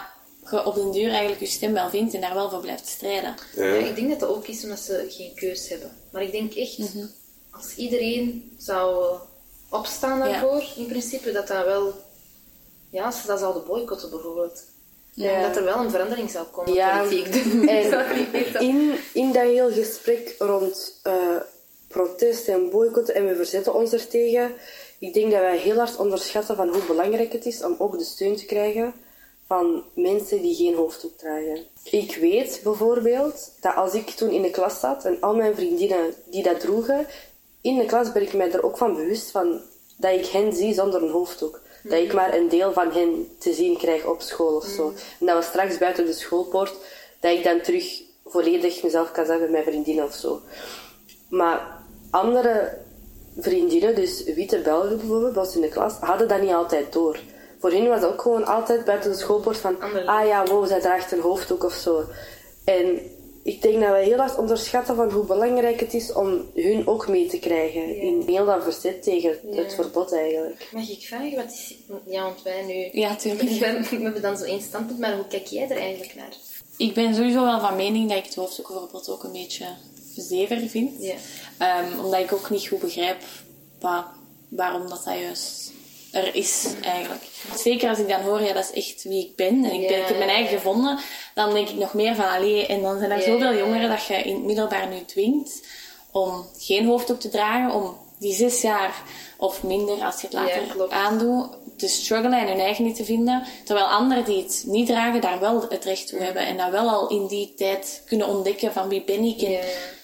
je op den duur eigenlijk je stem wel vindt en daar wel voor blijft strijden. Ja. ik denk dat dat ook is omdat ze geen keus hebben. Maar ik denk echt, mhm. als iedereen zou opstaan daarvoor, in principe, dat dat wel... Ja, als ze dat zouden boycotten bijvoorbeeld. Ja. Dat er wel een verandering zou komen. Ja, [laughs] en in, in dat heel gesprek rond uh, protest en boycotten en we verzetten ons ertegen, ik denk dat wij heel hard onderschatten van hoe belangrijk het is om ook de steun te krijgen van mensen die geen hoofddoek dragen. Ik weet bijvoorbeeld dat als ik toen in de klas zat en al mijn vriendinnen die dat droegen, in de klas ben ik mij er ook van bewust van dat ik hen zie zonder een hoofddoek. Dat ik maar een deel van hen te zien krijg op school of zo. En dat we straks buiten de schoolpoort, dat ik dan terug volledig mezelf kan zijn met mijn vriendinnen of zo. Maar andere vriendinnen, dus witte Belgen bijvoorbeeld, was in de klas, hadden dat niet altijd door voor hen was ook gewoon altijd buiten de schoolpoort van, ah ja, wow, zij draagt een hoofddoek of zo. En ik denk dat wij heel hard onderschatten van hoe belangrijk het is om hun ook mee te krijgen. In heel dat verzet tegen het verbod eigenlijk. Mag ik vragen, wat is... Ja, want wij nu... Ja, tuurlijk. [laughs] We hebben dan zo één standpunt, maar hoe kijk jij er eigenlijk naar? Ik ben sowieso wel van mening dat ik het hoofddoekverbod ook een beetje zever vind. Ja. Um, omdat ik ook niet goed begrijp waarom dat, dat juist er is eigenlijk. Zeker als ik dan hoor, ja, dat is echt wie ik ben en ik, ben, ik heb mijn eigen gevonden, dan denk ik nog meer van, allee, en dan zijn er zoveel jongeren dat je in het middelbaar nu dwingt om geen hoofddoek te dragen, om die zes jaar of minder, als je het later aandoet, te struggelen en hun eigen niet te vinden. Terwijl anderen die het niet dragen, daar wel het recht toe hebben en dat wel al in die tijd kunnen ontdekken van wie ben ik en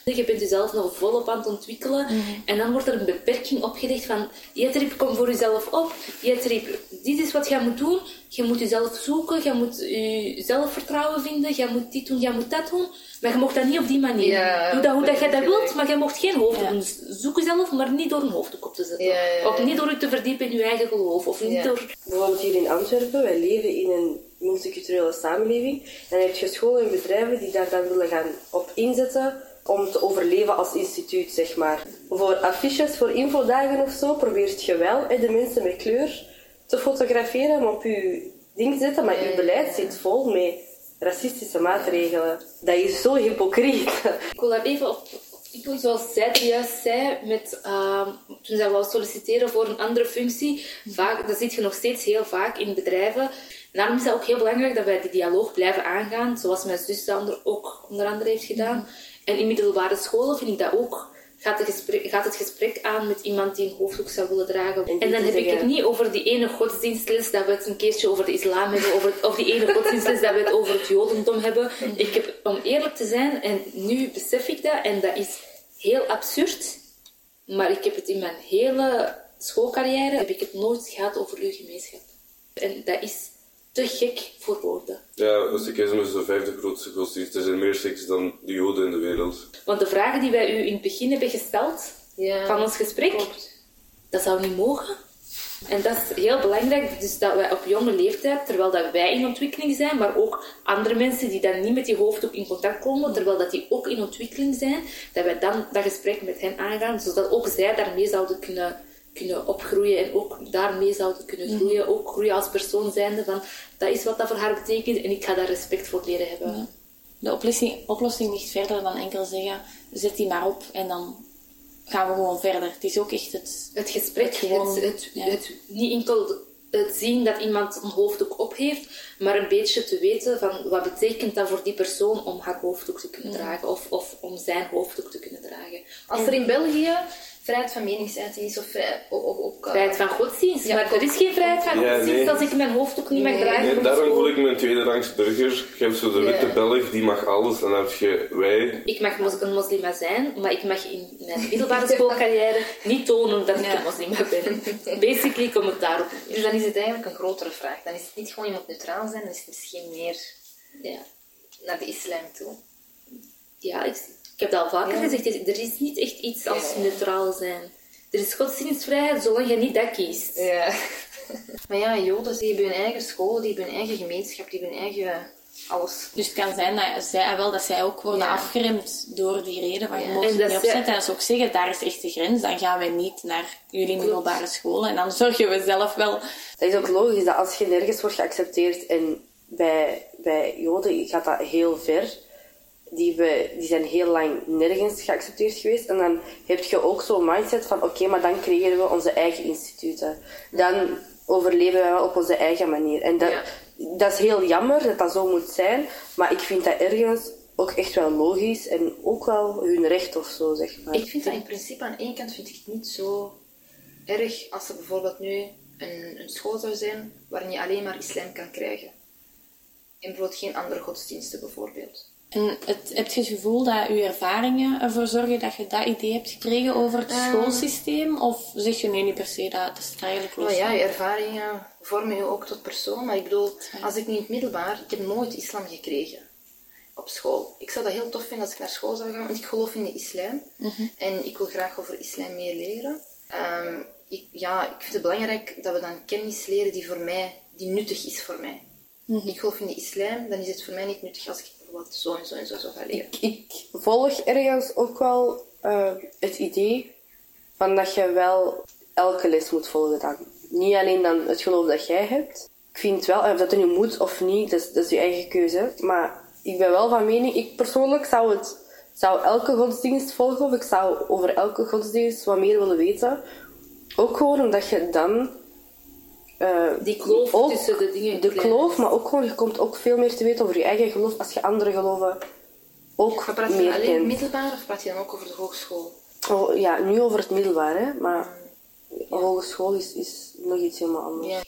Je bent jezelf nog volop aan het ontwikkelen. En dan wordt er een beperking opgelegd van... Jetrip, kom voor jezelf op. Jetrip, dit is wat je moet doen. Je moet jezelf zoeken. Je moet je zelfvertrouwen vinden. Je moet dit doen, je moet dat doen. Maar je mocht dat niet op die manier. Ja, Doe dat hoe dat je dat wilt, maar je mocht geen hoofddoek doen. Dus zoek jezelf, maar niet door een hoofddoek op te zetten. Ja, ja. Of niet door je te verdiepen in je eigen geloof. Of niet door... Bijvoorbeeld hier in Antwerpen, wij leven in een multiculturele samenleving. En dan heb je scholen en bedrijven die daar dan willen gaan op inzetten om te overleven als instituut, zeg maar. Voor affiches, voor infodagen of zo, probeert je wel hè, de mensen met kleur te fotograferen en op je ding te zetten, maar je beleid zit vol met racistische maatregelen. Dat is zo hypocriet. [laughs] Ik wil daar even op, op inkomen, zoals zij er juist zei, met, ehm, toen zij wou solliciteren voor een andere functie. Vaak, dat zie je nog steeds heel vaak in bedrijven. En daarom is het ook heel belangrijk dat wij die dialoog blijven aangaan, zoals mijn zus ook onder andere heeft gedaan. En in middelbare scholen vind ik dat ook. Gaat, de gesprek, gaat het gesprek aan met iemand die een hoofddoek zou willen dragen. En En dan heb ik het niet over die ene godsdienstles dat we het een keertje over de islam hebben, over, of die ene godsdienstles dat we het over het jodendom hebben. Ik heb, om eerlijk te zijn, en nu besef ik dat, en dat is heel absurd, maar ik heb het in mijn hele schoolcarrière, heb ik het nooit gehad over uw gemeenschap. En dat is te gek voor woorden. Ja, Sikhisme is de vijfde grootste godsdienst. Er zijn meer Sikhs dan de Joden in de wereld. Want de vragen die wij u in het begin hebben gesteld Ja. van ons gesprek, dat zou niet mogen. En dat is heel belangrijk, dus dat wij op jonge leeftijd, terwijl dat wij in ontwikkeling zijn, maar ook andere mensen die dan niet met die hoofddoek in contact komen, terwijl dat die ook in ontwikkeling zijn, dat wij dan dat gesprek met hen aangaan, zodat ook zij daarmee zouden kunnen, kunnen opgroeien en ook daarmee zouden kunnen groeien, ook groeien als persoon zijnde van, dat is wat dat voor haar betekent en ik ga daar respect voor leren hebben. De oplossing, oplossing ligt verder dan enkel zeggen, zet die maar op en dan gaan we gewoon verder. Het is ook echt het... Het gesprek, Het gewoon, het, het, ja. het niet enkel het zien dat iemand een hoofddoek op heeft, maar een beetje te weten van wat betekent dat voor die persoon om haar hoofddoek te kunnen dragen of, of om zijn hoofddoek te kunnen dragen. Als er in België vrijheid van meningsuiting is of vrij, ook... eh, Vrijheid van godsdienst, Ja, maar er is geen vrijheid van Ja, godsdienst nee. als ik mijn hoofddoek niet mag. Nee, op daarom school. voel ik me een tweederangs burger. Je hebt zo de witte Ja. Belg, die mag alles. En dan heb je wij. Ik mag een moslima zijn, maar ik mag in mijn middelbare schoolcarrière [laughs] niet tonen dat ik Ja. een moslima ben. Basically komt het daarop. Dus dan is het eigenlijk een grotere vraag. Dan is het niet gewoon iemand neutraal zijn, dan is het misschien meer Ja. naar de islam toe. Ja, ik, ik heb dat al vaker Ja. gezegd. Er is niet echt iets als Ja. neutraal zijn. Er is godsdienstvrijheid zolang je niet dat kiest. Ja. [laughs] maar ja, Joden, die hebben hun eigen school, die hebben hun eigen gemeenschap, die hebben hun eigen alles. Dus het kan zijn dat zij, wel, dat zij ook worden Ja. afgeremd door die reden van je Ja. mag En dat niet zij- opzetten. En ze ook zeggen, daar is echt de grens. Dan gaan wij niet naar jullie middelbare school. En dan zorgen we zelf wel... Dat is ook logisch dat als je nergens wordt geaccepteerd en bij, bij Joden gaat dat heel ver. Die, we, die zijn heel lang nergens geaccepteerd geweest. En dan heb je ook zo'n mindset van oké, maar dan creëren we onze eigen instituten. Dan overleven we wel op onze eigen manier. En dat, Ja. dat is heel jammer dat dat zo moet zijn. Maar ik vind dat ergens ook echt wel logisch en ook wel hun recht of zo, zeg maar. Ik vind dat in principe aan één kant vind ik het niet zo erg als er bijvoorbeeld nu een, een school zou zijn waarin je alleen maar islam kan krijgen. En bijvoorbeeld geen andere godsdiensten bijvoorbeeld. En het, heb je het gevoel dat je ervaringen ervoor zorgen dat je dat idee hebt gekregen over het schoolsysteem? Of zeg je nee, niet per se, dat, dat is het eigenlijk los Maar ja, je ervaringen vormen je ook tot persoon. Maar ik bedoel, als ik het middelbaar, ik heb nooit islam gekregen op school. Ik zou dat heel tof vinden als ik naar school zou gaan, want ik geloof in de islam. En ik wil graag over islam meer leren. Ehm, ik, ja, ik vind het belangrijk dat we dan kennis leren die voor mij, die nuttig is voor mij. Ik geloof in de islam, dan is het voor mij niet nuttig als ik bijvoorbeeld zo en zo en zo zou gaan leren. Ik, ik volg ergens ook wel eh, het idee van dat je wel elke les moet volgen dan. Niet alleen dan het geloof dat jij hebt. Ik vind wel, of dat er nu moet of niet, dat is, dat is je eigen keuze. Maar ik ben wel van mening, ik persoonlijk zou het zou elke godsdienst volgen of ik zou over elke godsdienst wat meer willen weten. Ook gewoon omdat je dan eh, Die kloof ook tussen de dingen. de kloof, maar ook gewoon, je komt ook veel meer te weten over je eigen geloof als je andere geloven ook Maar praat je meer alleen kent. middelbaar of praat je dan ook over de hogeschool? Oh, ja, nu over het middelbaar, hè, maar hogeschool is, is nog iets helemaal anders. Ja.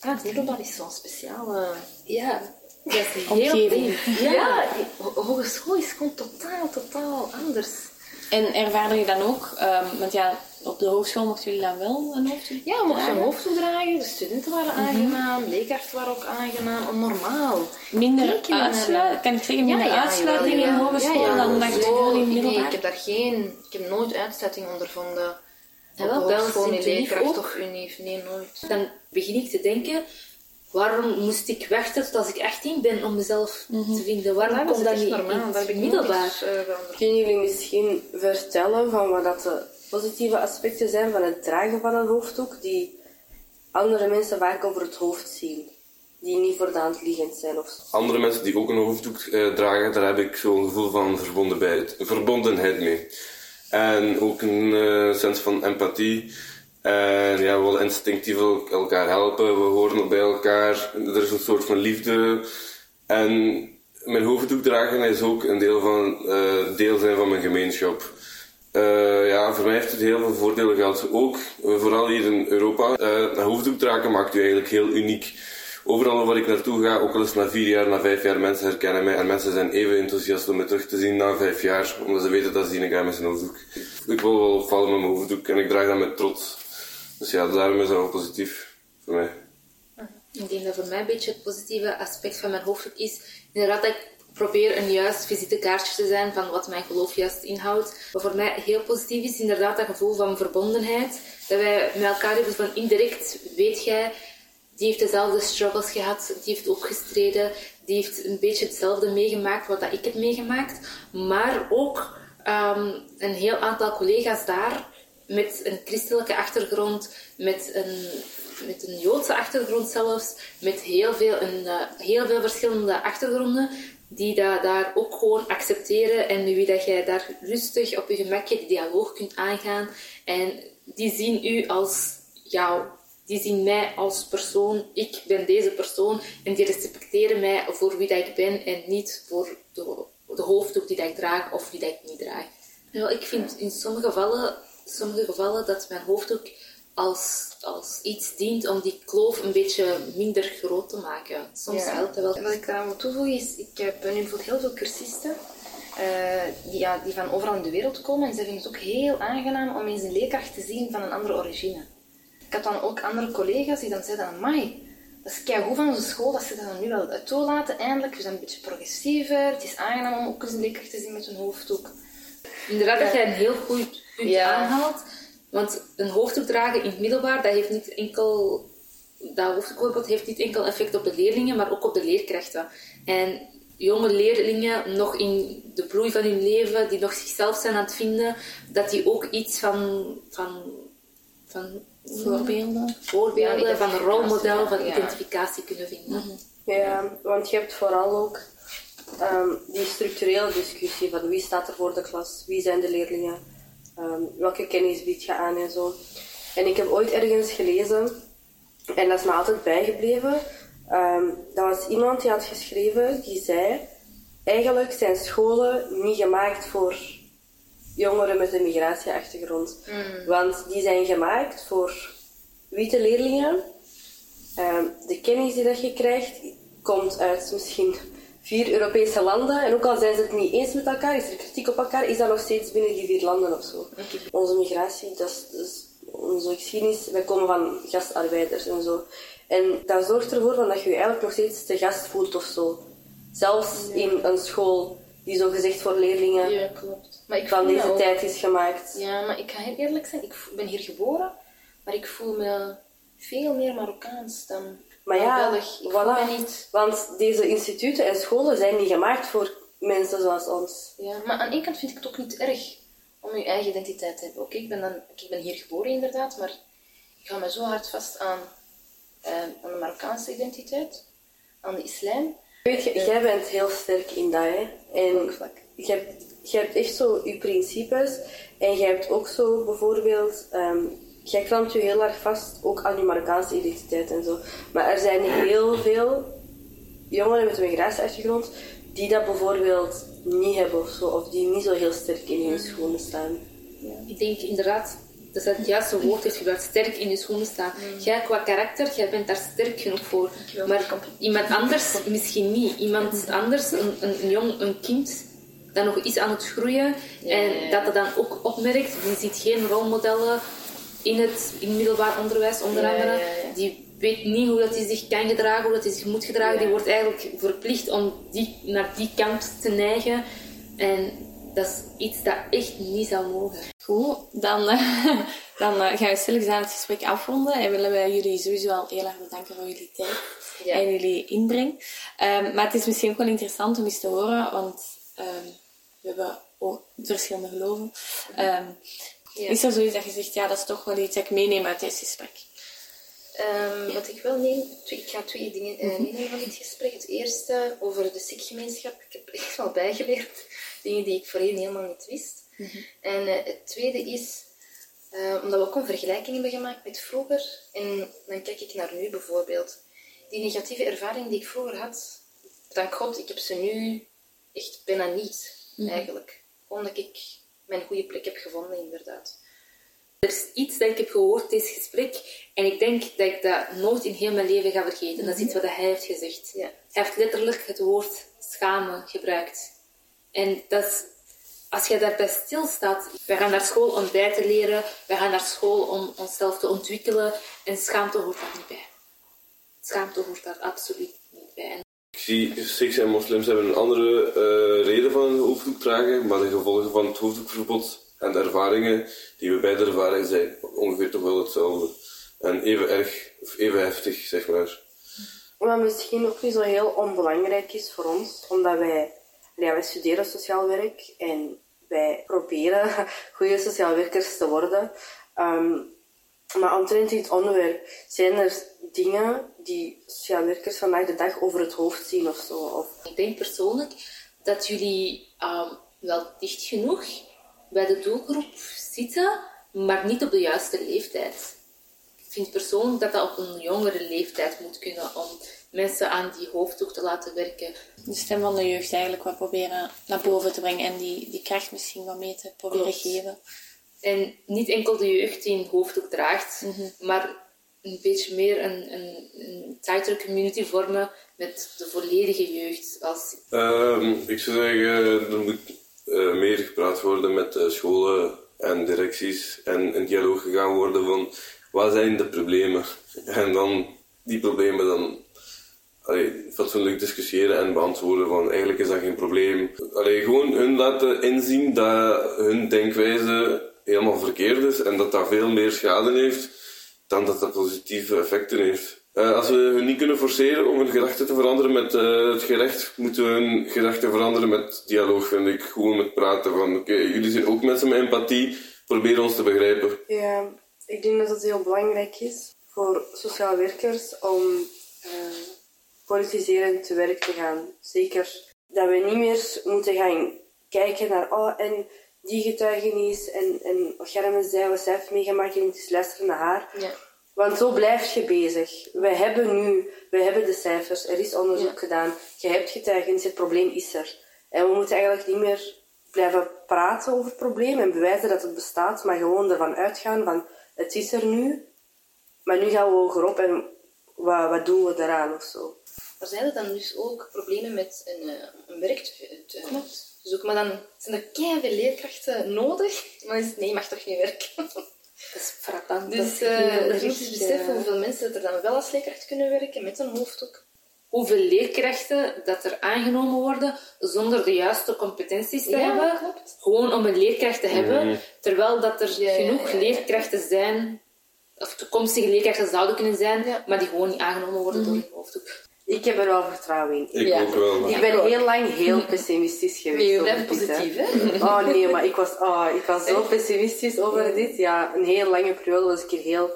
Ah, het middelbaar is zo'n speciale... Ja, Dat is heel. Ja, ho- hogeschool is gewoon totaal, totaal anders. En ervaarde je dan ook, ehm, want ja, op de hogeschool mochten jullie dan wel een hoofddoek Ja, we mochten een hoofddoek dragen, de studenten waren aangenaam, leerkrachten waren ook aangenaam, normaal. Minder uitsluiting, kan ik zeggen, minder Ja, ja, uitsluiting in hogeschool Ja, ja, dan dat je hogeschool, in Nee, middelbaar? ik heb daar geen... Ik heb nooit uitsluiting ondervonden. En wel Op bij hogeschool, ons in nee, Tenerife leerkracht of unief, nee, nooit. Dan begin ik te denken, waarom moest ik wachten tot als ik 18 ben om mezelf te vinden? Waarom Ja, komt dat niet normaal. in Daar heb het ik middelbaar? eh. Kunnen jullie misschien vertellen van wat dat de positieve aspecten zijn van het dragen van een hoofddoek die andere mensen vaak over het hoofd zien? Die niet voor de hand liggend zijn of zo. Andere mensen die ook een hoofddoek eh, dragen, daar heb ik zo'n gevoel van verbondenheid, verbondenheid mee. En ook een eh, sens van empathie. En ja, we willen instinctief el- elkaar helpen, we horen bij elkaar, er is een soort van liefde. En mijn hoofddoek dragen is ook een deel, van, eh, deel zijn van mijn gemeenschap. Eh, ja, voor mij heeft het heel veel voordelen gehad. Ook, eh, vooral hier in Europa. Een hoofddoek dragen maakt u eigenlijk heel uniek. Overal waar ik naartoe ga, ook al het na vier jaar, na vijf jaar, mensen herkennen mij. En mensen zijn even enthousiast om me terug te zien na vijf jaar, omdat ze weten dat ze die gaan met zijn hoofddoek. Ik wil wel opvallen met mijn hoofddoek en ik draag dat met trots. Dus ja, daarom is dat wel positief voor mij. Ik denk dat voor mij een beetje het positieve aspect van mijn hoofddoek is, inderdaad dat ik probeer een juist visitekaartje te zijn van wat mijn geloof juist inhoudt. Wat voor mij heel positief is, inderdaad dat gevoel van verbondenheid. Dat wij met elkaar hebben van indirect, weet jij, die heeft dezelfde struggles gehad, die heeft ook gestreden, die heeft een beetje hetzelfde meegemaakt wat dat ik heb meegemaakt. Maar ook ehm, een heel aantal collega's daar met een christelijke achtergrond, met een, met een Joodse achtergrond zelfs, met heel veel, een, eh, heel veel verschillende achtergronden, die dat daar ook gewoon accepteren en wie dat jij daar rustig op je gemakje dialoog kunt aangaan. En die zien u als jou. Die zien mij als persoon, ik ben deze persoon en die respecteren mij voor wie dat ik ben en niet voor de, de hoofddoek die ik draag of die dat ik niet draag. Ik vind in sommige gevallen, sommige gevallen dat mijn hoofddoek als, als iets dient om die kloof een beetje minder groot te maken. Soms Ja. helpt dat wel. Wat ik daaraan moet toevoegen is, ik heb nu bijvoorbeeld heel veel cursisten eh, die, ja, die van overal in de wereld komen en ze vinden het ook heel aangenaam om eens een leerkracht te zien van een andere origine. Ik had dan ook andere collega's die dan zeiden, amai, dat is keigoed van onze school dat ze dat dan nu wel toelaten, eindelijk. We zijn een beetje progressiever, het is aangenaam om ook eens een leerkracht te zien met een hoofddoek. Inderdaad, dat jij een heel goed Ja. aanhaalt. Want een hoofddoek dragen in het middelbaar, dat heeft niet enkel... Dat hoofddoek bijvoorbeeld heeft niet enkel effect op de leerlingen, maar ook op de leerkrachten. En jonge leerlingen, nog in de bloei van hun leven, die nog zichzelf zijn aan het vinden, dat die ook iets van... van, van Voorbeelden. voorbeelden, Ja, van een rolmodel, van ja. identificatie kunnen vinden. Ja, want je hebt vooral ook ehm, die structurele discussie van wie staat er voor de klas, wie zijn de leerlingen, ehm, welke kennis bied je aan en zo. En ik heb ooit ergens gelezen, en dat is me altijd bijgebleven, ehm, dat was iemand die had geschreven, die zei, eigenlijk zijn scholen niet gemaakt voor jongeren met een migratieachtergrond. Want die zijn gemaakt voor witte leerlingen Ehm, de kennis die dat je krijgt komt uit misschien vier Europese landen. En ook al zijn ze het niet eens met elkaar, is er kritiek op elkaar, is dat nog steeds binnen die vier landen of zo. Onze migratie, dat is, dat is onze geschiedenis, wij komen van gastarbeiders en zo. En dat zorgt ervoor van dat je je eigenlijk nog steeds te gast voelt of zo. Zelfs in een school die zo gezegd voor leerlingen Ja, klopt. Maar ik van deze ook- tijd is gemaakt. Ja, maar ik ga heel eerlijk zijn, ik ben hier geboren, maar ik voel me veel meer Marokkaans dan, Maar ja, voilà. niet... Want deze instituten en scholen zijn niet gemaakt voor mensen zoals ons. Ja, maar aan de ene kant vind ik het ook niet erg om je eigen identiteit te hebben. Oké, ik, ben dan, ik ben hier geboren inderdaad, maar ik hou me zo hard vast aan, eh, aan de Marokkaanse identiteit, aan de islam. Weet je, jij bent heel sterk in dat, hè. En je hebt, je hebt echt zo je principes. En je hebt ook zo bijvoorbeeld... ehm jij klampt je heel erg vast, ook aan je Marokkaanse identiteit en zo. Maar er zijn heel veel jongeren met een migratieachtergrond die dat bijvoorbeeld niet hebben of zo. Of die niet zo heel sterk in hun schoenen staan. Ik denk inderdaad, dat is het juiste woord heeft gebruikt, sterk in je schoenen staan. Jij qua karakter, jij bent daar sterk genoeg voor. Maar iemand anders misschien niet. Iemand anders, een, een, een jong, een kind, dat nog is aan het groeien en dat dat dan ook opmerkt, die ziet geen rolmodellen in het, in middelbaar onderwijs onder andere. Die weet niet hoe dat hij zich kan gedragen, hoe dat hij zich moet gedragen. Die wordt eigenlijk verplicht om die, naar die kant te neigen. En dat is iets dat echt niet zou mogen. Goed, dan, eh, [laughs] dan eh, gaan we stilletjes aan het gesprek afronden. En willen wij jullie sowieso al heel erg bedanken voor jullie tijd en jullie inbreng. Ehm, maar het is misschien ook wel interessant om eens te horen, want ehm, we hebben ook verschillende geloven. Is er zoiets dat je zegt, ja, dat is toch wel iets dat ik meeneem uit dit gesprek? Ehm, wat ik wel neem, ik ga twee dingen uh, meenemen van dit gesprek. Het eerste over de Sikh-gemeenschap. Ik heb echt wel bijgeleerd. [laughs] Dingen die ik voorheen helemaal niet wist. En uh, het tweede is, uh, omdat we ook een vergelijking hebben gemaakt met vroeger. En dan kijk ik naar nu bijvoorbeeld. Die negatieve ervaring die ik vroeger had, dank God, ik heb ze nu echt bijna niet, eigenlijk. Omdat ik mijn goede plek heb gevonden, inderdaad. Er is iets dat ik heb gehoord in dit gesprek en ik denk dat ik dat nooit in heel mijn leven ga vergeten. Dat is iets wat hij heeft gezegd. Ja. Hij heeft letterlijk het woord schamen gebruikt. En dat als je daarbij stilstaat, wij gaan naar school om bij te leren, wij gaan naar school om onszelf te ontwikkelen en schaamte hoort daar niet bij. Schaamte hoort daar absoluut niet bij. En Sikhs en moslims hebben een andere eh, reden van een hoofddoek dragen, maar de gevolgen van het hoofddoekverbod en de ervaringen die we beide ervaren zijn ongeveer toch wel hetzelfde. En even erg, of even heftig, zeg maar. Wat misschien ook niet zo heel onbelangrijk is voor ons, omdat wij, ja, wij studeren sociaal werk en wij proberen [laughs] goede sociaal werkers te worden. Ehm, maar omtrent dit onderwerp zijn er dingen die sociaal werkers vandaag de dag over het hoofd zien of zo. Of, Ik denk persoonlijk dat jullie ehm, wel dicht genoeg bij de doelgroep zitten, maar niet op de juiste leeftijd. Ik vind persoonlijk dat dat op een jongere leeftijd moet kunnen om mensen aan die hoofddoek te laten werken. De stem van de jeugd eigenlijk wat proberen naar boven te brengen en die, die kracht misschien wat mee te proberen Klopt. geven. En niet enkel de jeugd die een hoofddoek draagt, maar een beetje meer een, een, een tighter community vormen met de volledige jeugd. Als, Ehm, ik zou zeggen, er moet eh, meer gepraat worden met eh, scholen en directies en in dialoog gegaan worden van wat zijn de problemen. [laughs] En dan die problemen dan allee, fatsoenlijk discussiëren en beantwoorden van eigenlijk is dat geen probleem. Allee, gewoon hun laten inzien dat hun denkwijze helemaal verkeerd is en dat dat veel meer schade heeft dan dat dat positieve effecten heeft. Eh, als we hun niet kunnen forceren om hun gedachten te veranderen met eh, het gerecht, moeten we hun gedachten veranderen met dialoog, vind ik. Gewoon met praten van, oké, jullie zijn ook mensen met empathie, probeer ons te begrijpen. ja, ik denk dat het heel belangrijk is voor sociaal werkers om eh, politiserend te werk te gaan. Zeker dat we niet meer moeten gaan kijken naar, oh, en die getuigenis en, en Germen zei, wat zij heeft meegemaakt, en het is luisteren naar haar. Ja. Want zo blijf je bezig. Wij hebben nu, wij hebben de cijfers, er is onderzoek gedaan, je hebt getuigenis, het probleem is er. En we moeten eigenlijk niet meer blijven praten over het probleem en bewijzen dat het bestaat, maar gewoon ervan uitgaan van het is er nu, maar nu gaan we hogerop en wat, wat doen we daaraan of zo. Er zijn er dan dus ook problemen met een, eh, een werk te, te zoeken, maar dan zijn er keihard leerkrachten nodig. Maar dan is het, nee, je mag toch niet werken? dat is frappant. dat Dus is eh je erg, moet dus beseffen hoeveel mensen er dan wel als leerkracht kunnen werken met een hoofddoek. hoeveel leerkrachten dat er aangenomen worden zonder de juiste competenties te Ja, hebben. klopt. Gewoon om een leerkracht te hebben. Terwijl dat er Ja, genoeg ja, ja. leerkrachten zijn, of toekomstige leerkrachten zouden kunnen zijn, Ja. maar die gewoon niet aangenomen worden door een hoofddoek. Ik heb er wel vertrouwen in. Ik Ja. ook wel. maar- Ik ben heel lang heel pessimistisch geweest. Nee, hè. positief, hè? Oh nee, maar ik was, oh, ik was zo pessimistisch over dit. Ja, een heel lange periode was ik hier heel...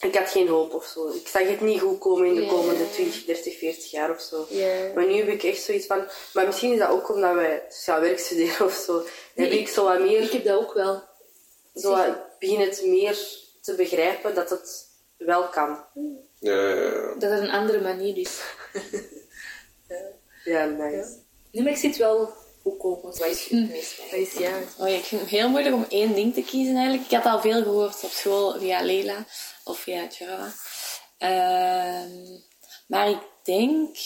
Ik had geen hoop of zo. Ik zag het niet goed komen in de komende 20, 30, 40 jaar of zo. Maar nu heb ik echt zoiets van... Maar misschien is dat ook omdat wij sociaal werk studeren of zo. heb ik zo wat Ik meer... heb dat ook wel. Zo wat, begin het meer te begrijpen dat het wel kan. Ja, ja, ja. Dat er een andere manier [laughs] is. Ja, nice. Nee, maar ik zit wel hoe komen Wat is het meest Wat is ja? Oh, ja, ik vind het heel moeilijk om één ding te kiezen eigenlijk. Ik had al veel gehoord op school via Leila of via Java. Ehm, maar ik denk,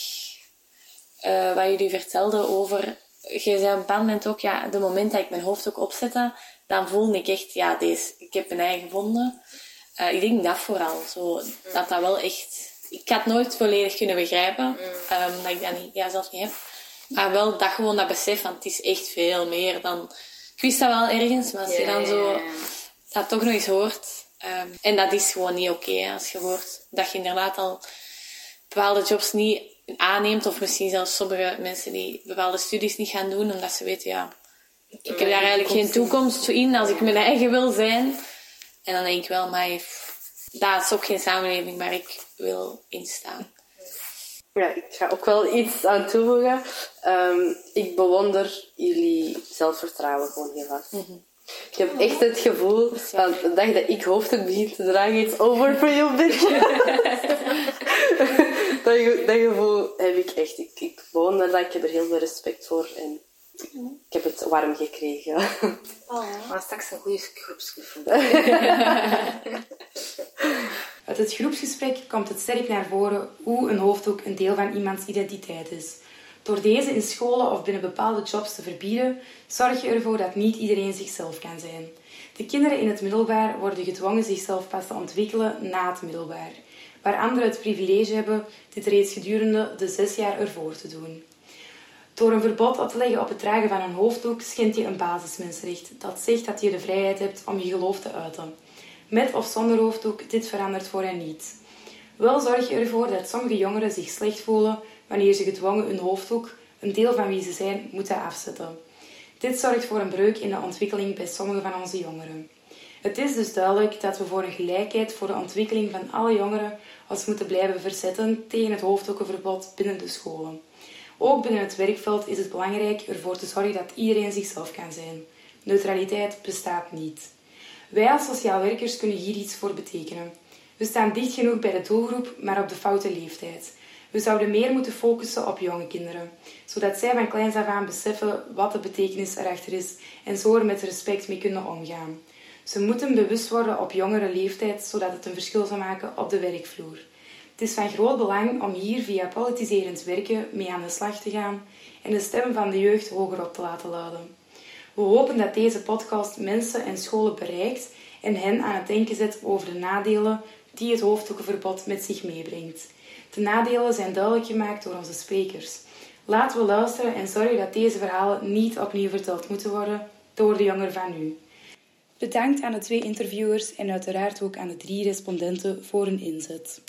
uh, wat jullie vertelden over... Je zei op een bepaald moment ook, ja, de moment dat ik mijn hoofd ook opzette, dan voelde ik echt, ja, deze, ik heb mijn eigen gevonden. Uh, ik denk dat vooral, zo, dat dat wel echt... Ik had nooit volledig kunnen begrijpen, um, dat ik dat niet, ja, zelf niet heb. Maar wel dat gewoon dat besef, want het is echt veel meer dan... Ik wist dat wel ergens, maar als je dan zo dat toch nog eens hoort... Um, en dat is gewoon niet oké, als je hoort dat je inderdaad al bepaalde jobs niet aanneemt, of misschien zelfs sommige mensen die bepaalde studies niet gaan doen, omdat ze weten, ja, ik heb daar eigenlijk geen toekomst in als ik mijn eigen wil zijn. En dan denk ik wel, maar dat is ook geen samenleving waar ik wil instaan. Ja, ik ga ook wel iets aan toevoegen. Um, ik bewonder jullie zelfvertrouwen gewoon heel hard. Mhm. Ik heb echt het gevoel van de dag dat ik hoofdstuk begin te dragen, iets over voor je beetje. dat, gevoel heb ik echt. Ik, ik bewonder dat, ik heb er heel veel respect voor. En ik heb het warm gekregen. Oh. Maar straks een goede groepsgevoel. [laughs] Uit het groepsgesprek komt het sterk naar voren hoe een hoofddoek een deel van iemands identiteit is. Door deze in scholen of binnen bepaalde jobs te verbieden, zorg je ervoor dat niet iedereen zichzelf kan zijn. De kinderen in het middelbaar worden gedwongen zichzelf pas te ontwikkelen na het middelbaar, waar anderen het privilege hebben dit reeds gedurende de zes jaar ervoor te doen. Door een verbod op te leggen op het dragen van een hoofddoek schendt je een basismensenrecht dat zegt dat je de vrijheid hebt om je geloof te uiten. Met of zonder hoofddoek, dit verandert voor hen niet. Wel zorg je ervoor dat sommige jongeren zich slecht voelen wanneer ze gedwongen hun hoofddoek, een deel van wie ze zijn, moeten afzetten. Dit zorgt voor een breuk in de ontwikkeling bij sommige van onze jongeren. Het is dus duidelijk dat we voor een gelijkheid voor de ontwikkeling van alle jongeren ons moeten blijven verzetten tegen het hoofddoekenverbod binnen de scholen. Ook binnen het werkveld is het belangrijk ervoor te zorgen dat iedereen zichzelf kan zijn. Neutraliteit bestaat niet. Wij als sociaal werkers kunnen hier iets voor betekenen. We staan dicht genoeg bij de doelgroep, maar op de foute leeftijd. We zouden meer moeten focussen op jonge kinderen, zodat zij van kleins af aan beseffen wat de betekenis erachter is en zo er met respect mee kunnen omgaan. Ze moeten bewust worden op jongere leeftijd, zodat het een verschil zal maken op de werkvloer. Het is van groot belang om hier via politiserend werken mee aan de slag te gaan en de stem van de jeugd hoger op te laten luiden. We hopen dat deze podcast mensen en scholen bereikt en hen aan het denken zet over de nadelen die het hoofddoekenverbod met zich meebrengt. De nadelen zijn duidelijk gemaakt door onze sprekers. Laten we luisteren en zorgen dat deze verhalen niet opnieuw verteld moeten worden door de jongeren van nu. Bedankt aan de twee interviewers en uiteraard ook aan de drie respondenten voor hun inzet.